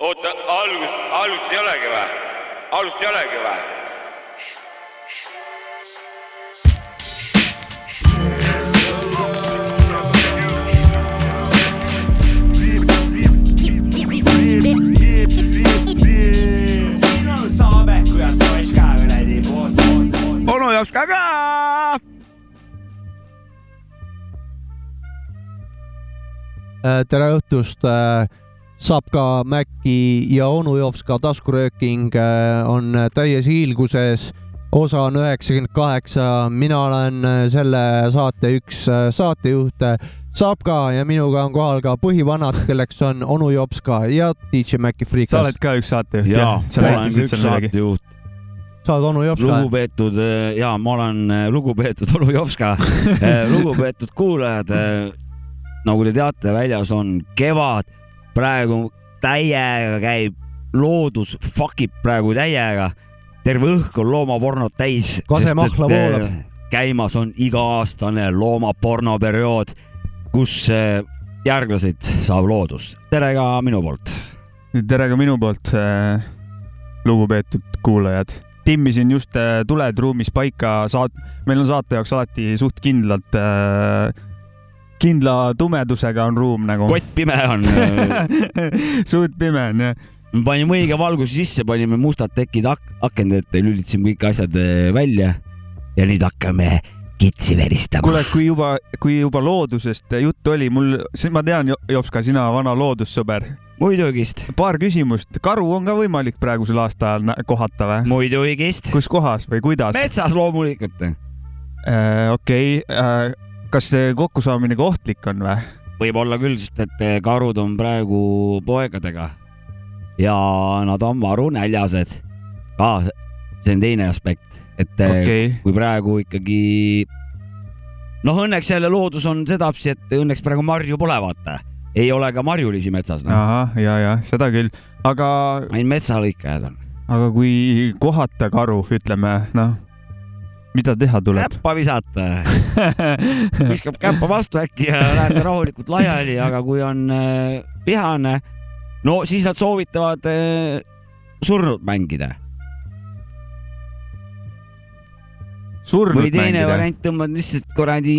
oota, algust, algust ei olegi või? algust ei olegi või? siin on Saabeku ja Toška kuradi onu jaoks ka ka. Mäkki ja onu Jopska taskurööking äh, on täies hiilguses. osa on üheksakümmend kaheksa, mina olen äh, selle saate üks äh, saatejuht Sapka ja minuga on kohal ka põhivanad, kelleks on onu Jopska ja DJ sa Freekas oled. ka üks saatejuht jaa, sa ma olen üks saatejuht, sa oled onu Jopska? lugupeetud ja ma olen lugupeetud Olujovska, lugupeetud kuulajad. nagu te teate, väljas on kevad, praegu täiega käib loodus, fuck ib praegu täiega. terve õhk on loomapornot täis. Kasemahla voolab.. käimas on iga-aastane loomapornoperiood, kus äh, järglaseid saab loodus. tere ka minu poolt. tere ka minu poolt, lugupeetud kuulajad. timmisin just äh, tuled ruumis paika, saat-, meil on saate jaoks alati suht kindlalt, kindla tumedusega on ruum nagu. kott pime on. suht pime on jah. me panime õige valguse sisse, panime mustad tekid ak akende ette, lülitasime kõik asjad eh, välja ja nüüd hakkame kitsi veristama. kuule, kui juba, kui juba loodusest juttu oli, mul, ma tean, Jopska, sina vana loodussõber, muidugist, paar küsimust. karu on ka võimalik praegusel aastaajal kohata või? muidugist. kus kohas või kuidas? metsas loomulikult. okei, kas see kokkusaamine ka ohtlik on või? võib-olla küll, sest et eh, karud on praegu poegadega ja nad on maru näljased. ka see on teine aspekt, et eh, okei, kui praegu ikkagi noh, õnneks jälle loodus on sedapsi, et õnneks praegu marju pole, vaata. ei ole ka marjulisi metsas, noh. ahah, ja, ja seda küll, aga, ainult metsalõikajad on. aga kui kohata karu, ütleme, noh, mida teha tuleb? käppa visata, viskab käppa vastu äkki ja lähete rahulikult laiali, aga kui on äh, vihane, no siis nad soovitavad äh, surnud mängida surnud või teine mängida. variant, tõmbad lihtsalt kuradi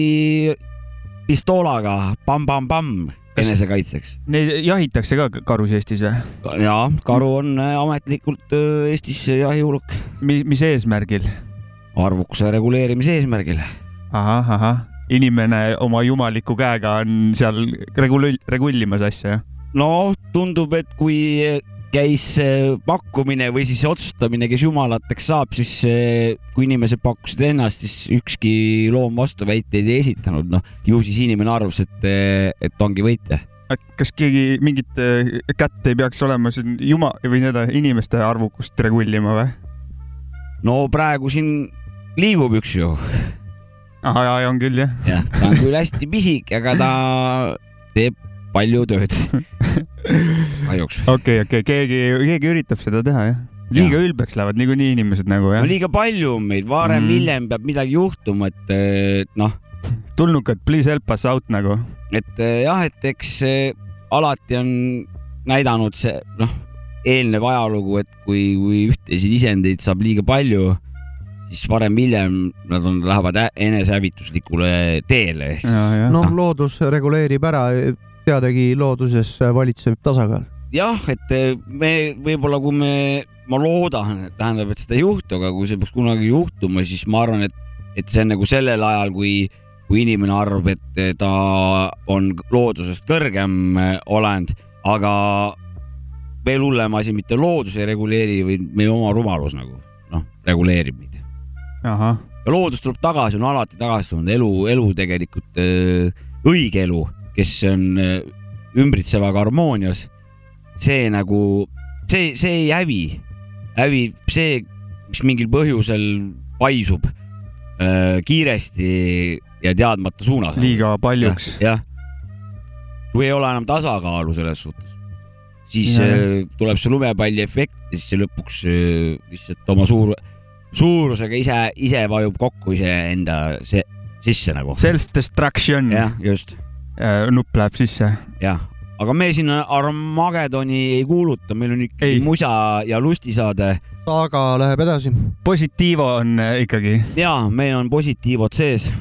pistoolaga pamm-pamm-pamm enesekaitseks. Neid jahitakse ka karus Eestis või? ja karu on äh, ametlikult Eestis jahiuluk Mi-, mis eesmärgil? Arvukuse reguleerimise eesmärgil. ahah, ahah, inimene oma jumaliku käega on seal regull-, regullimas asja, jah? no tundub, et kui käis pakkumine või siis otsustamine, kes jumalateks saab, siis kui inimesed pakkusid ennast, siis ükski loom vastuväiteid ei esitanud, noh ju siis inimene arvas, et, et ongi võitja. kas keegi mingit äh, kätt ei peaks olema siin juma- või seda inimeste arvukust regullima või? no praegu siin liigub üks ju, ahah, on küll jah. jah, ta on küll hästi pisik, aga ta teeb palju tööd. kahjuks. okei, okei, keegi, keegi üritab seda teha jah. liiga ja. ülbeks lähevad niikuinii inimesed nagu jah no. liiga palju on meid, varem-hiljem Mm. peab midagi juhtuma, et et noh, tulnukad, please help us out nagu. et eh, jah, et eks eh, alati on näidanud see noh, eelnev ajalugu, et kui, kui ühtesid isendeid saab liiga palju, siis varem-hiljem nad on, lähevad enesehävituslikule teele noh noh., loodus reguleerib ära, teadagi looduses valitseb tasakaal. jah, et eh, me võib-olla, kui me, ma loodan, tähendab, et seda ei juhtu, aga kui see peaks kunagi juhtuma, siis ma arvan, et, et see on nagu sellel ajal, kui, kui inimene arvab, et eh, ta on loodusest kõrgem eh, olend, aga veel hullem asi, mitte loodus ei reguleeri, vaid meie oma rumalus nagu noh, reguleerib meid. Ja loodus tuleb tagasi, on alati tagasi tulnud elu, elu tegelikult äh, õige elu, kes on äh, ümbritsevaga harmoonias. see nagu, see, see ei hävi, hävib see, mis mingil põhjusel paisub äh, kiiresti ja teadmata suunas. liiga paljuks. jah, kui ei ole enam tasakaalu selles suhtes, siis äh, tuleb see lumepalli efekt ja siis see lõpuks lihtsalt oma suur, suurusega ise, ise vajub kokku iseenda se- sisse nagu. Self-destruction. jah, just, nupp läheb sisse. jah, aga me siin Armagedoni ei kuuluta, meil on ikkagi Ei. musa ja lustisaade saaga läheb edasi. Positiivo on äh, ikkagi. ja meil on positiivod sees.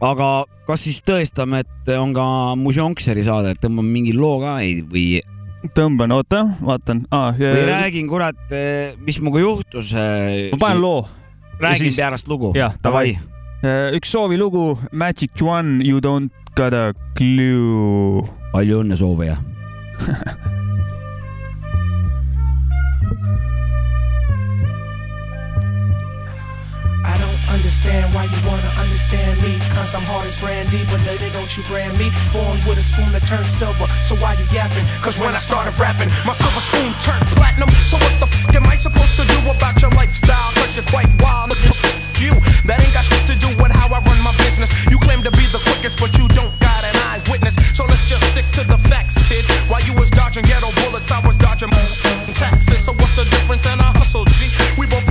aga kas siis tõestame, et on ka Mužonkseri saade, et tõmbame mingi loo ka ei, või, tõmban, oota, vaatan ah,. või räägin, kurat, mis minuga juhtus. ma panen loo. räägin siis- pärast lugu. jah, davai. üks soovilugu Magic One, You don't got a clue. palju õnne soovija. I understand why you wanna understand me. Cause I'm hard as brandy, but later don't you brand me. Born with a spoon that turned silver, so why you yapping? Cause when I started rapping, my silver spoon turned platinum. So what the fuck am I supposed to do about your lifestyle? Cause you're quite wild. You, that ain't got shit to do with how I run my business. You claim to be the quickest, but you don't got an eyewitness. So let's just stick to the facts, kid. While you was dodging ghetto bullets, I was dodging taxes. So what's the difference in a hustle, G? We both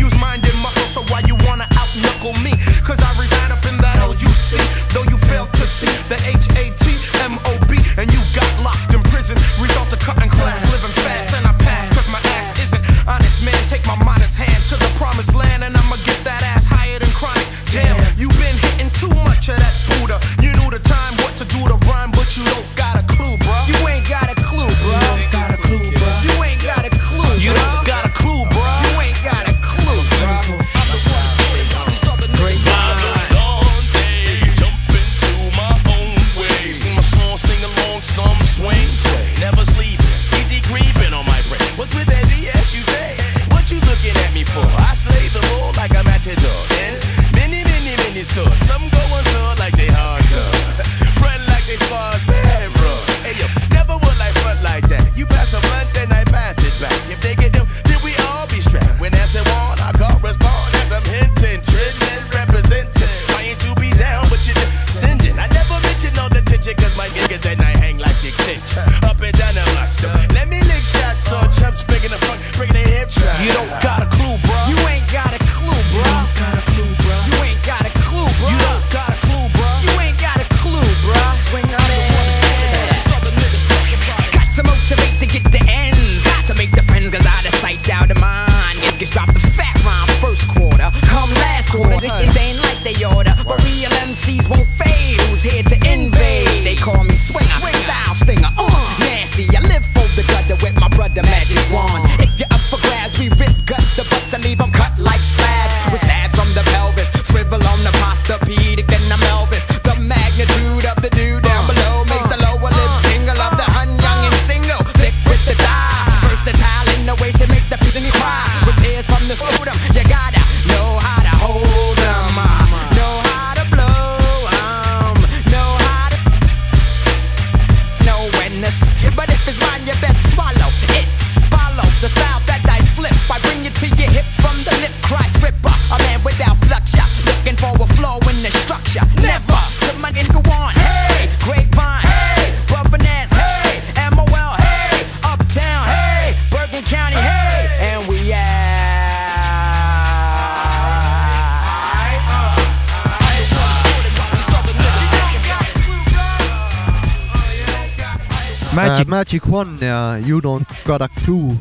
Magic One ja You don't got a clue.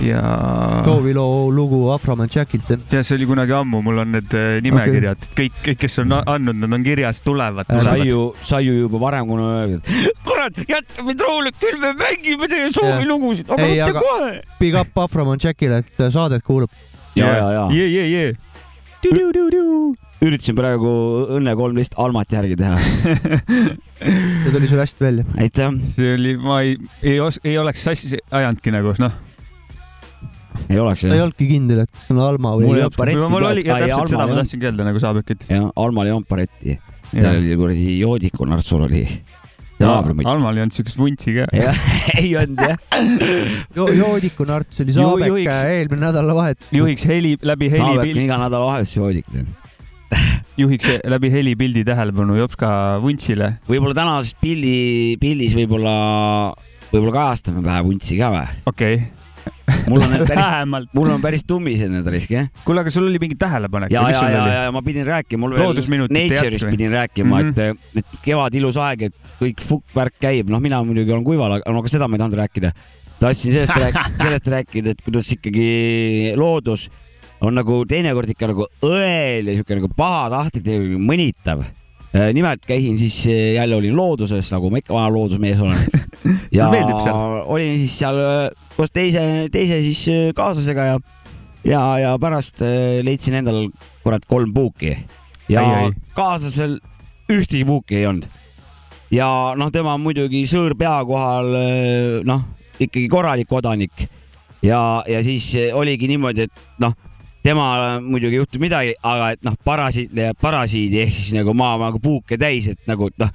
ja, sooviloo lugu Afroman Jackilt. ja see oli kunagi ammu, mul on need äh, nimekirjad okay., kõik, kõik, kes on andnud, nad on kirjas, tulevad, Äh, sai tulevad. ju, sai ju juba varem kuna öeldud, kurat, jäta meid rahule, küll me mängime teie soovilugusid, aga mitte kohe. Big up Afroman Jackile, et saadet kuulab. ja, ja, ja jee, jee, jee. Üritasin praegu Õnne kolmteist Almat järgi teha. see tuli sul hästi välja. aitäh, see oli, ma ei, ei os-, ei oleks sassi ajanudki nagu noh, ei oleks ta ei jah. olnudki kindel, et kas on Alma või Mul ei ei olnud paretti mul oli. Ai, täpselt seda ma ei tahtsingi öelda, nagu Saabek ütles. jah, Almal ei olnud paretti, seal oli kuradi joodiku nartsul oli. Naabri muid. Almal ei olnud siukest vuntsi ka. ei olnud jah. jo,. Joodiku Narts oli Saabek juhiks- eelmine nädalavahetus. juhiks heli, läbi Saabek on heli, iga nädalavahetus joodik. juhiks läbi helipildi tähelepanu Jopska vuntsile. võib-olla tänases pilli, pildis võib-olla, võib-olla kajastame vähe vuntsi ka või? okei okay., mul on päris, mul on päris tummised need risk jah. kuule, aga sul oli mingi tähelepanek ja, ja, ja, oli? ja ma pidin rääkima, mul veel Nature'ist pidin rääkima mm, Mhm. -hmm. et, et kevad ilus aeg, et kõik fukkvärk käib, noh, mina muidugi olen kuival, aga no aga seda ma ei tahtnud rääkida. tahtsin sellest rääkida, sellest rääkida, et kuidas ikkagi loodus on nagu teinekord ikka nagu õel ja siuke nagu pahatahtlik, mõnitav. nimelt käisin siis jälle olin looduses, nagu ma ikka vana loodusmees olen. Ja olin siis seal eh, koos teise, teise siis eh, kaaslasega ja, ja, ja pärast eh, leidsin endal kurat kolm puuki ja Ai, ai. kaaslasel ühtegi puuki ei olnud. ja noh, tema muidugi sõõr pea kohal, noh, ikkagi korralik kodanik ja, ja siis oligi niimoodi, et noh, temal muidugi ei juhtu midagi, aga et noh, parasiit leiab parasiidi ehk siis nagu maa nagu puuke täis, et nagu noh,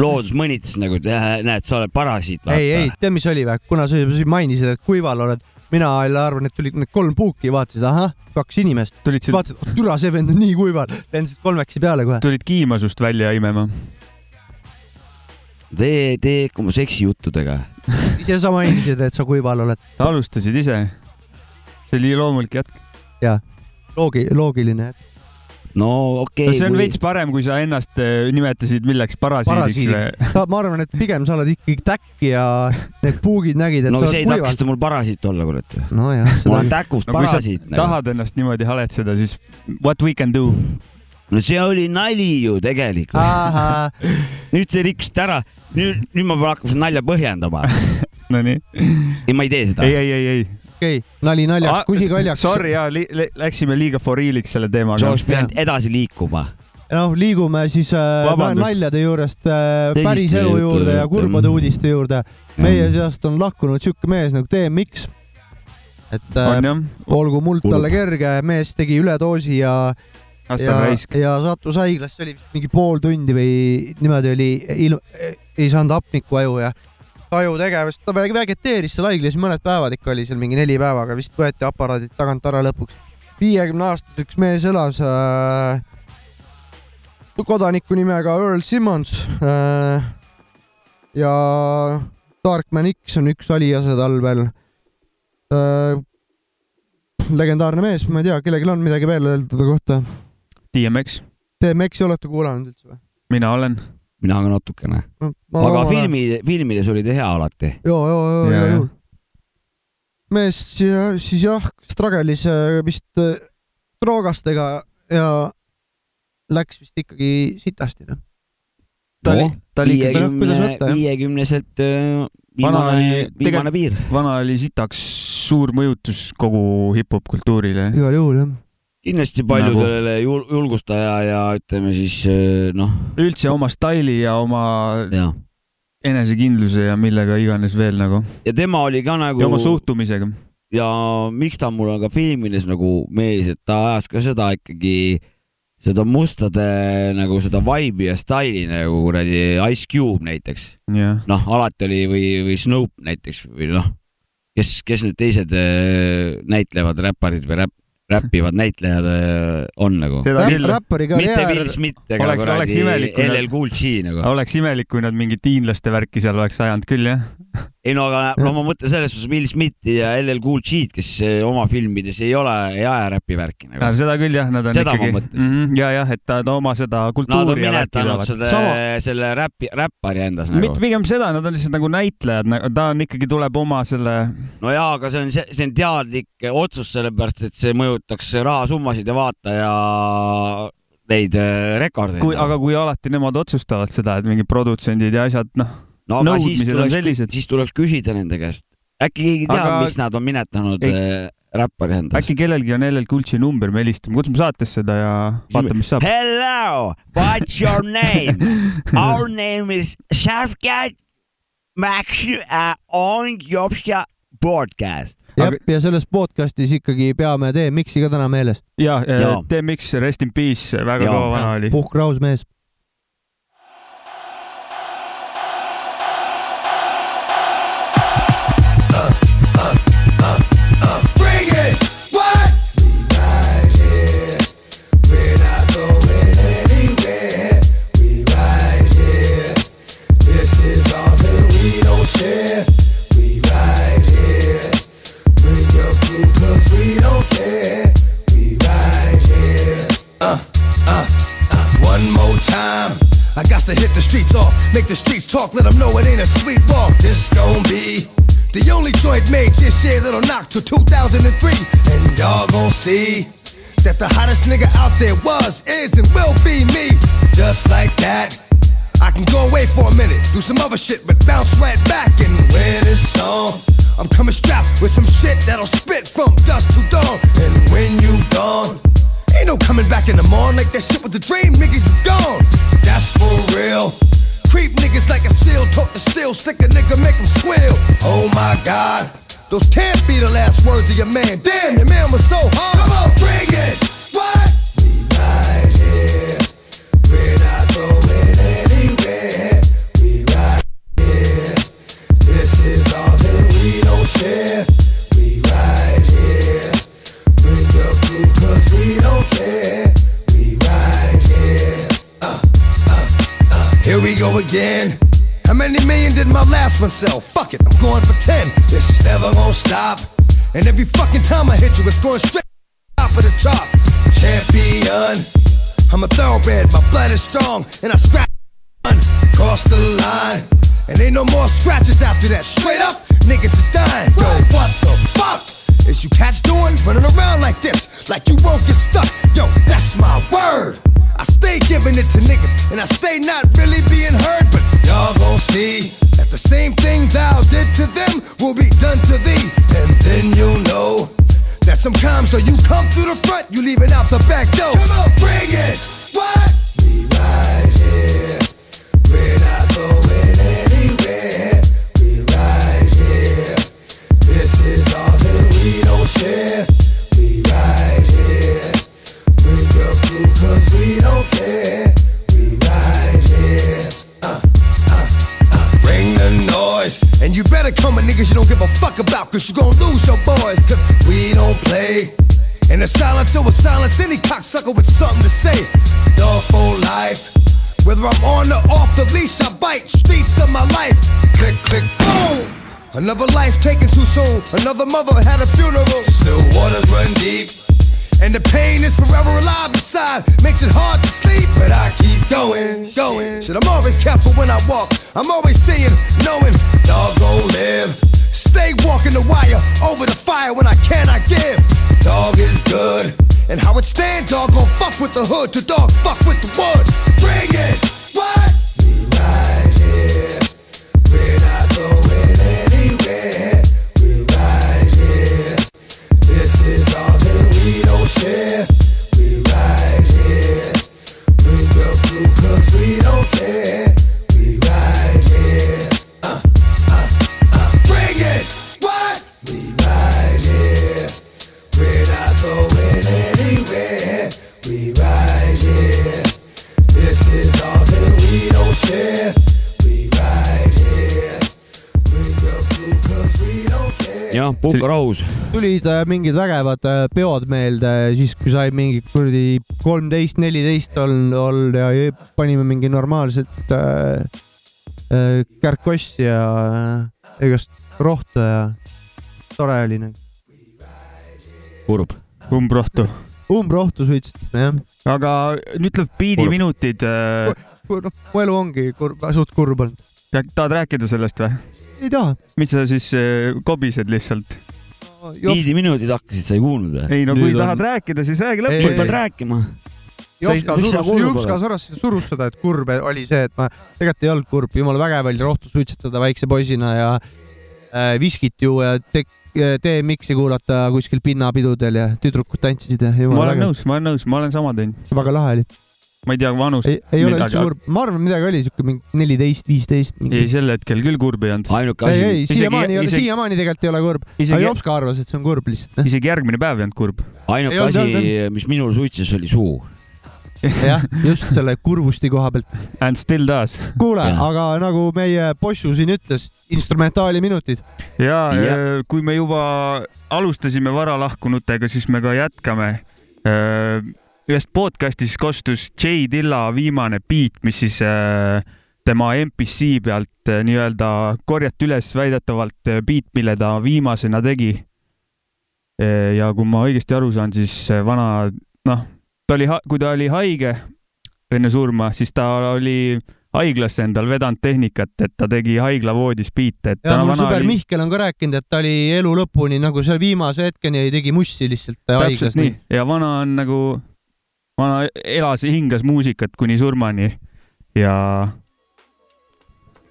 loodus mõnitas nagu, et äh, näed, sa oled parasiit. ei, ei, tead, mis oli või? kuna sa juba mainisid, et kuival oled, mina jälle arvan, et tulid need kolm puuki, vaatasid, ahah, kaks inimest, tulid siin, vaatasid, türa, see vend on nii kuival, lendasid kolmekesi peale kohe. tulid kiima sust välja imema. tee, tee ikka oma seksijuttudega. ise sa mainisid, et sa kuival oled. sa alustasid ise. see oli loomulik jätk. loogi-, loogiline. no okei no see on kui... veits parem, kui sa ennast eh, nimetasid milleks parasiidiks või? parasiidiks. ma arvan, et pigem sa oled ikkagi täkki ja need puugid nägid, et no sa see oled ei kuival. takista mul parasiit olla, kurat. nojah, ma seda olen täkust no parasiit. nagu. tahad ennast niimoodi haletseda, siis what we can do? no see oli nali ju tegelikult. nüüd see rikkus ära. nüüd, nüüd ma pean hakkama seda nalja põhjendama. Nonii. ei, ma ei tee seda ei,. ei, ei, ei. okei, nali naljaks, kusi kaljaks. Sorry ja li, läksime liiga for real'iks selle teemaga sa. oleks pidanud edasi liikuma. noh, liigume siis äh, Vabandust. naljade juurest äh, Tõsiste päris elu juurde ja kurbade uudiste juurde. meie seast on lahkunud siuke mees nagu DMX. et äh, on olgu muld talle kerge, mees tegi üledoosi ja, Assar ja ja sattus haiglasse, oli mingi pool tundi või niimoodi oli, ei saanud hapnikku aju ja taju tegevust, ta vegeteeris seal haiglas mõned päevad ikka oli seal mingi neli päeva, aga vist võeti aparaadid tagant ära lõpuks. viiekümne aastaseks mees elas äh, kodaniku nimega Earl Simmons äh, ja Darkman X on üks aliase tal veel äh,. legendaarne mees, ma ei tea, kellelgi on midagi veel öelda ta kohta? DMX, DMX-i olete kuulanud üldse või? mina olen. Mina ka natukene. aga. filmi, filmides oli ta hea alati. joo, joo, joo, Jaa, joo, jah. joo. mees ja, siis jah, struggle'is äh, vist äh, droogastega ja läks vist ikkagi sitasti noh. ta oli Noh,, ta oli viiekümne viiekümneselt äh, Vana viimane oli, viimane piir. vana oli sitaks suur mõjutus kogu hip-hop kultuurile. igal juhul jah. Kindlasti Nagu- paljudele jul- julgustaja ja ütleme siis äh, noh, üldse oma staili ja oma ja. enesekindluse ja millega iganes veel nagu ja tema oli ka nagu ja oma suhtumisega. ja miks ta mul on ka filmides nagu mees, et ta ajas ka seda ikkagi, seda mustade nagu seda vibe'i ja staili nagu kuradi Ice Cube näiteks. jah, noh, alati oli või, või Snoop näiteks või noh, kes, kes need teised äh, näitlevad räpparid või räpp, räppivad näitlejad äh, on nagu. räppari mitte karjäär Will, Smith ega Oleks- oleks kuradi imelik, kui nad- LL Cool G nagu. oleks imelik, kui nad mingit hiinlaste värki seal oleks ajanud küll jah. Ei no aga no ma mõtlen selles suhtes Will Smithi ja LL Cool G-d, kes äh, oma filmides ei ole, ei aja räpi värki nagu. seda küll jah, nad on Seda ikkagi. mõtlesin. ja, jah, et nad oma seda Nad on kultuuri ja värki minetanud selle Sama-, selle räpi, räppari endas nagu mitte. pigem seda, nad on lihtsalt nagu näitlejad, ta on ikkagi, tuleb oma selle, no jaa, aga see on, see on teadlik otsus, sellepärast et see mõjutaks rahasummasid ja vaataja neid äh, rekordeid. kui, aga kui alati nemad otsustavad seda, et mingid produtsendid ja asjad, noh, no, aga siis nõudmised on tuleks, sellised. siis tuleks küsida nende käest. äkki keegi teab Aga-, miks nad on minetanud äh, räppari endas? äkki kellelgi on LL Cool J number, me helistame, kutsume saatesse ta ja vaatame, mis saab. Hello, what's your name? Our name is Shafkat Max uh, on Jopska podcast. jah, ja selles podcast'is ikkagi peame DMX-i ka täna meeles. ja Jaa. DMX, Rest in Peace, väga kõva vana oli. puhkraus mees. Talk, let them know it ain't a sweet walk. This gon' be the only joint made this year that'll knock till 2003. And y'all gon' see that the hottest nigga out there was, is, and will be me. Just like that. I can go away for a minute, do some other shit, but bounce right back and wear this song. I'm coming strapped with some shit that'll spit from dusk to dawn. And when you gone, ain't no coming back in the morning like that shit with the dream, nigga, you gone. That's for real. Creep niggas like a seal, talk to steel, stick a nigga, make him squeal. Oh my god, those can't be the last words of your man. Damn, your man was so hard. Come on, bring it. What? We right here. We're not going anywhere. We right here. This is we don't share. Go again. How many million did my last one sell? Fuck it, I'm going for 10. This is never gonna stop. And every fucking time I hit you, it's going straight top of the chart. Champion. I'm a thoroughbred, my blood is strong, and I scratch cross the line. And ain't no more scratches after that. Straight up, niggas is dying. Yo, what the fuck? Is you cats doing? Running around like this, like you won't get stuck. Giving it to niggas, and I stay not really being heard, but y'all gon' see that the same thing thou did to them will be done to thee, and then you'll know that sometimes though you come through the front, you leave it out the back door. Come on, bring it. About cause you gon' lose your boys cause we don't play. In the silence, it was silence. Any cocksucker with something to say. Dog life. Whether I'm on or off the leash, I bite streets of my life. Click, click, boom. Another life taken too soon. Another mother had a funeral. Still waters run deep. And the pain is forever alive inside. Makes it hard to sleep, but I keep going, going. Shit, I'm always careful when I walk. I'm always seeing, knowing, dog live. Stay walking the wire over the fire when I cannot give. Dog is good. And how it stand, dog gon' fuck with the hood. To dog fuck with the wood. Bring it. What? We right here. We're not going anywhere. We right here. This is ours and we don't share. We right here. Bring your crew cause we don't care. jah, puhka rahus. tulid äh, mingid vägevad äh, peod meelde siis, kui sai mingi kuradi kolmteist, neliteist olnud olnud ja panime mingi normaalselt äh, äh, kärkossi ja äh, igast rohtu ja tore oli nagu. kurb. umbrohtu. umbrohtu suitsetasime jah. aga nüüd tuleb biidiminutid. noh, mu elu ongi kurb, suht kurb olnud. tahad rääkida sellest või? ei taha. mis sa siis äh, kobised lihtsalt? viidiminutid hakkasid, sa ei kuulnud või? ei no kui tahad rääkida, siis räägi Ei, lõpuni nüüd. pead rääkima. Jopska surus, Jopska surus, surus seda, et kurb oli see, et ma tegelikult ei olnud kurb, jumala vägev oli rohtu suitsetada väikse poisina ja äh, viskit juua ja te-, DMX-i kuulata kuskil pinnapidudel ja tüdrukud tantsisid ja ma olen vägev. nõus, ma olen nõus, ma olen sama teinud. väga lahe oli. Ma ei tea vanust. ei, ei ole üldse kurb, ma arvan, midagi oli siuke mingi neliteist, viisteist. ei, ei, sel hetkel küll kurb ei olnud. ainuke ei, asi ei, Isegi- siiamaani ei ole, siiamaani tegelikult ei ole kurb. aga Jopska arvas, et see on kurb lihtsalt. isegi järgmine päev ei olnud kurb. ainuke Ei asi ei, mis minul suitses, oli suu. jah, just selle kurvusti koha pealt. And still does. kuule, aga nagu meie Bossu siin ütles, instrumentaali minutid. ja Jah. äh, kui me juba alustasime varalahkunutega, siis me ka jätkame. Ühest podcast'ist kostus J Dilla viimane beat, mis siis äh, tema MPC pealt äh, nii-öelda korjati üles väidetavalt äh, beat, mille ta viimasena tegi. ja kui ma õigesti aru saan, siis vana, noh, ta oli, kui ta oli haige enne surma, siis ta oli haiglasse endal vedanud tehnikat, et ta tegi haiglavoodis biite, et ja mul sõber oli Mihkel on ka rääkinud, et ta oli elu lõpuni nagu seal viimase hetkeni tegi mussi lihtsalt täpselt haiglas. nii ja vana on nagu, vana elas ja hingas muusikat kuni surmani ja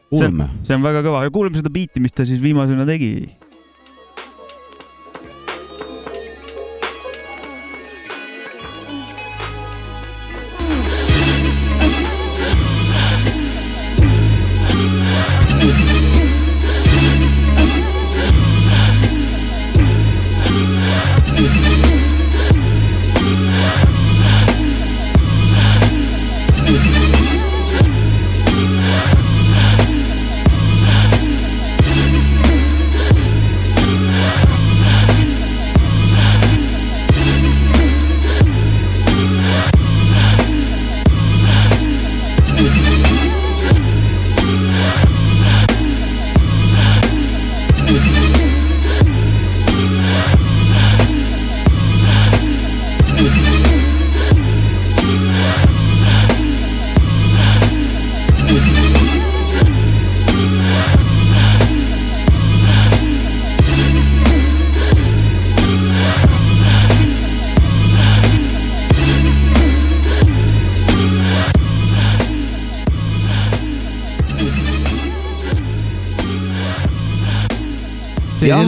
kuulame. see on väga kõva ja kuulame seda biiti, mis ta siis viimasena tegi.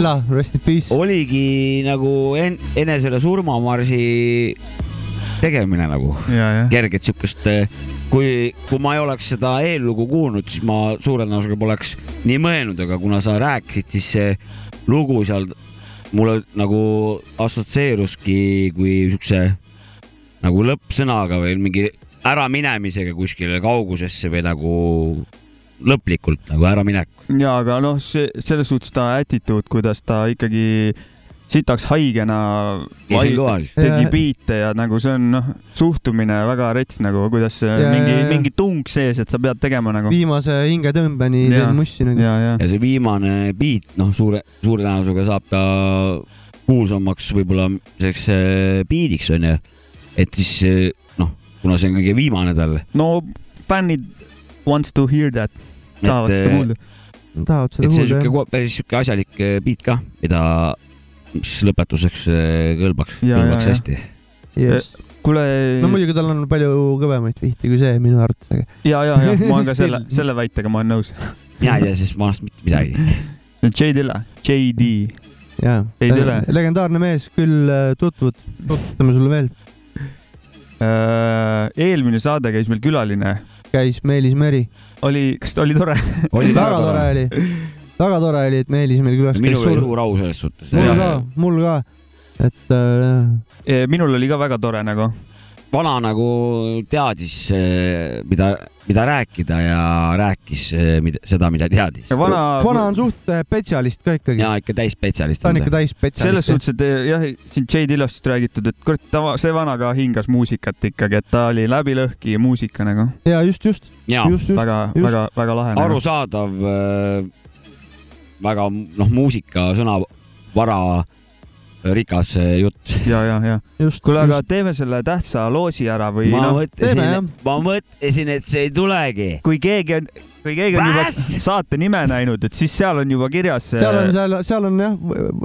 Silla, rest in peace. oligi nagu en, enesele surmamarsi tegemine nagu kerget siukest, kui, kui ma ei oleks seda eellugu kuulnud, siis ma suure tõenäosusega poleks nii mõelnud, aga kuna sa rääkisid, siis see lugu seal mulle nagu assotsieeruski kui siukse nagu lõppsõnaga või mingi äraminemisega kuskile kaugusesse või nagu lõplikult nagu äraminek. ja aga noh, see selles suhtes ta attitude, kuidas ta ikkagi sitaks haigena kõva. tegi Ja- biite ja nagu see on noh, suhtumine väga rets nagu, kuidas Ja- mingi mingi tung sees, et sa pead tegema nagu. viimase hingetõmbeni teen mussi nagu. ja, ja ja see viimane beat, noh, suure, suure tõenäosusega saab ta kuulsamaks võib-olla selleks äh, beat'iks onju. et siis äh, noh, kuna see on kõige viimane tal, no fännid wants to hear that, tahavad seda äh, kuulda. tahavad et seda see on kuulda siuke, päris siuke asjalik äh, beat ka, mida mis lõpetuseks äh, kõlbaks, kõlbaks hästi. jah. kuule, no muidugi tal on palju kõvemaid vihti kui see minu arvates, aga ja, ja, ja ma olen ka selle, selle väitega ma olen nõus. mina ei tea sellest maast mitte midagi. J Dilla, JD, jaa. Ei tule. legendaarne mees, küll äh, tutvud, tutvutame sulle veel. Äh, eelmine saade käis meil külaline, käis Meelis Meri, oli, kas ta oli tore? oli väga tore. oli, väga tore oli, et Meelis meil külas käis. minul oli suur au selles suhtes. mul ka, mul ka, et äh, minul oli ka väga tore nagu, vana nagu teadis, mida, mida rääkida ja rääkis eh, mida, seda, mida teadis. vana, vana on suht äh, spetsialist ka ikkagi. ja ikka täisspetsialist ta on ikka täis selles suhtes, et eh, jah, siin J Dillast räägitud, et kurat, ta, see vana ka hingas muusikat ikkagi, et ta oli läbi lõhki muusika nagu ja just, just, ja just, just. väga, just. väga, väga lahe nagu.. arusaadav, väga noh, muusika, sõnavara rikas eh, jutt. ja, ja, ja just, kuule, aga just. teeme selle tähtsa loosi ära või ma noh, mõtlesin ma mõtlesin, et see ei tulegi. kui keegi on, kui keegi on juba saate nime näinud, et siis seal on juba kirjas. seal on, seal, seal on jah,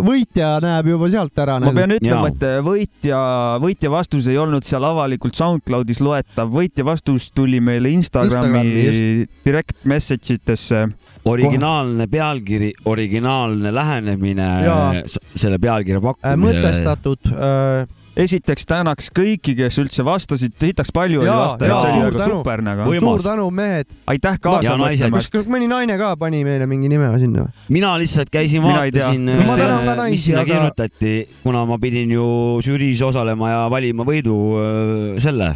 võitja näeb juba sealt ära ma pean ütlema, et võitja, võitja vastus ei olnud seal avalikult SoundCloudis loetav, võitja vastus tuli meile Instagrami, Instagrami, direct message itesse. originaalne pealkiri, originaalne lähenemine Jaa. s- selle pealkirja äh, pakkumisele. mõtestatud äh,. Esiteks tänaks kõiki, kes üldse vastasid, hitaks palju oli vastajaid, see oli väga super nagu. Suur tänu, mehed. aitäh kaasa naised. kas mõtlemast. mõni naine ka pani meile mingi nime sinna või? mina lihtsalt käisin, vaatasin, Ma tänan ka mis naisi, sinna aga- kirjutati, kuna ma pidin ju žüriis osalema ja valima võidu öö, selle.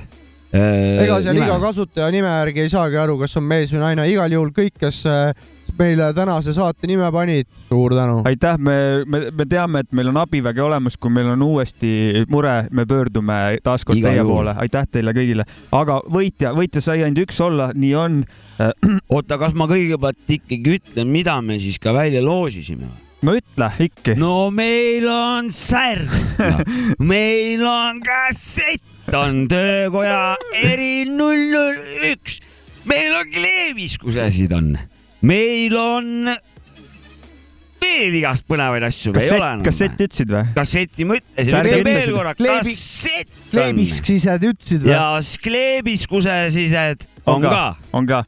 ega seal iga kasutaja nime järgi ei saagi aru, kas on mees või naine, igal juhul kõik, kes äh, meile tänase saate nime panid, suur tänu. aitäh, me, me, me teame, et meil on abivägi olemas, kui meil on uuesti mure, me pöördume taaskord Igal teie juhul. poole, aitäh teile kõigile. aga võitja, võitja sai ainult üks olla, nii on. oota, kas ma kõigepealt ikkagi ütlen, mida me siis ka välja loosisime? no ütle ikka. no meil on särg, meil on kassett, on töökoja eri null null üks, meil on kleebiskusesid on, meil on veel igast põnevaid asju, ei ole kassett, enam. kassett ütlesid või? kasseti ma ütlesin, ütlen veel korra, kassett on kleebisksised ütlesid või? ja kleebiskusesised on ka. on ka.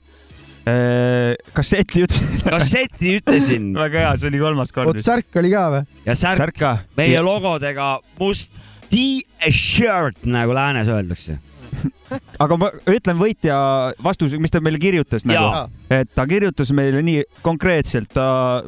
kasseti ütlesid. kasseti ütlesin väga hea, see oli kolmas kord oot,. särk oli ka või? ja särk meie logodega must T-shirt nagu läänes öeldakse. aga ma ütlen võitja vastuse, mis ta meile kirjutas nagu Jaa., et ta kirjutas meile nii konkreetselt, ta,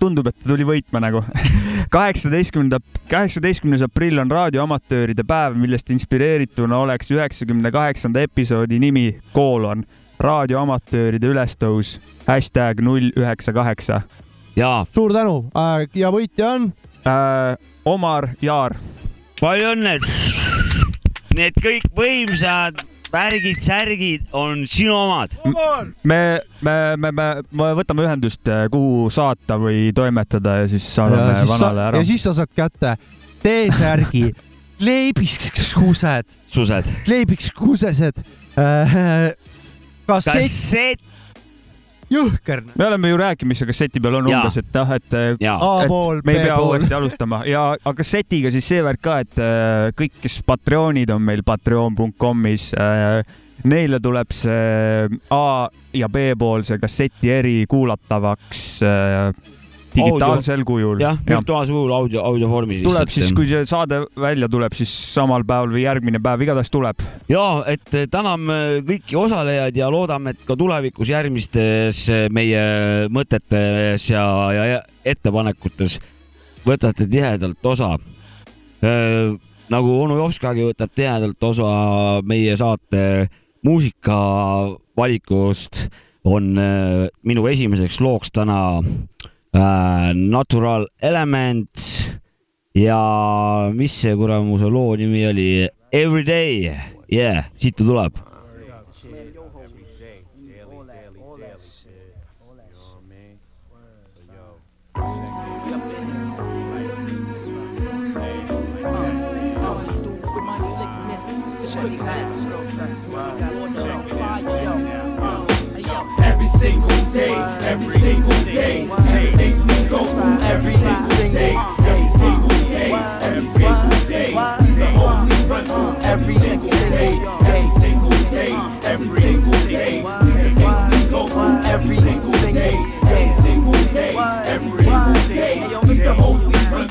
tundub, et ta tuli võitma nagu. kaheksateistkümnenda, kaheksateistkümnes aprill on raadioamatööride päev, millest inspireerituna oleks üheksakümne kaheksanda episoodi nimi koolon raadioamatööride ülestõus hashtag null üheksa kaheksa. ja suur tänu ja võitja on Äh, Omar Jaar, palju õnne. Need kõik võimsad värgid, särgid on sinu omad. me, me, me, me, me võtame ühendust, kuhu saata või toimetada ja siis saadame ja siis, sa, vanale ära ja. siis sa saad kätte T-särgi, kleebiskused, sused. kleebiskusesed äh,, kassett, kassett jõhker, me oleme ju rääkinud, mis see kasseti peal on Jaa. umbes, et noh, et ja A-pool, et me ei pea uuesti. alustama ja aga kassetiga siis see värk ka, et äh, kõik, kes Patreonid on meil patreon.com'is äh,, neile tuleb see A ja B pool see kasseti eri kuulatavaks äh, digitaalsel kujul. jah, virtuaalse kujul audio, audiovormis. tuleb siis, kui see saade välja tuleb, siis samal päeval või järgmine päev, igatahes tuleb. ja et eh, täname kõiki osalejaid ja loodame, et ka tulevikus järgmistes eh, meie mõtetes ja, ja ettepanekutes võtate tihedalt osa. nagu onu Jovskagi võtab tihedalt osa meie saate muusikavalikust, on eh, minu esimeseks looks täna äh, Natural Elements ja mis see kuramuse loo nimi oli? Everyday, yeah, siit ta tuleb. Every single day, every single day. Are all we run every single day, every single day, every single day. These are things we go through every single every single day, every single day. Are all we run.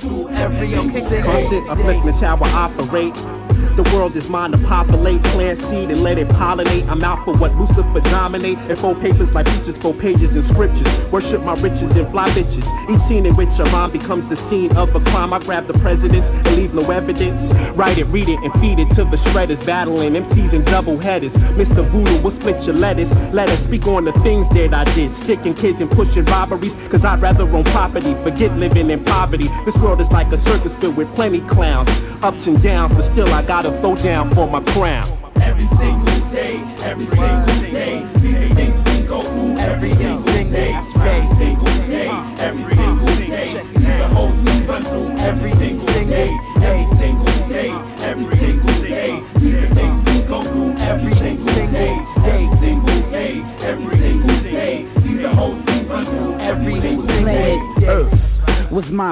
Constant upliftment's how I operate. The world is mine to populate, plant seed and let it pollinate. I'm out for what Lucifer dominate. And four papers like peaches, four pages in scriptures. Worship my riches and fly bitches. Each scene in which a rhyme becomes the scene of a crime. I grab the presidents and leave no evidence. Write it, read it, and feed it to the shredders. Battling MCs and double headers. Mr. Voodoo will split your lettuce. Let us speak on the things that I did. Sticking kids and pushing robberies. Cause I'd rather own property. Forget living in poverty. This world is like a circus filled with plenty clowns. Ups and downs, but still I gotta throw down for my crown. Every single day, every single day, these things we go through every single day, every single day, every single day. These are hoes we run through every single day,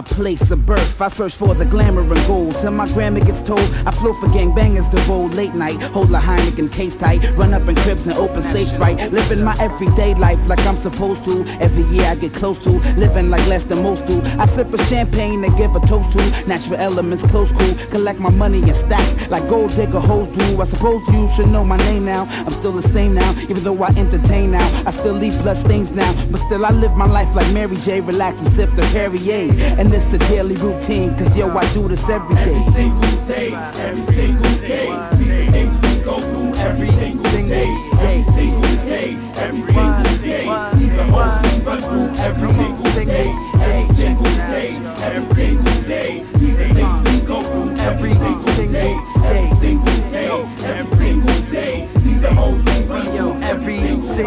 place of birth. I search for the glamour and gold. Till my grandma gets told I flow for gangbangers to bowl late night. Hold a Heineken case tight. Run up in cribs and open safes right. Living my everyday life like I'm supposed to. Every year I get close to. Living like less than most do. I sip a champagne and give a toast to. Natural elements close cool. Collect my money in stacks like gold digger hoes do. I suppose you should know my name now. I'm still the same now. Even though I entertain now. I still leave blood stains now. But still I live my life like Mary J. Relax and sip the Perrier. And it's a daily routine. Cause yo, I do this every day. Every single day, every single day. These things we go through every single day, every single day, every single day. These are through every single day,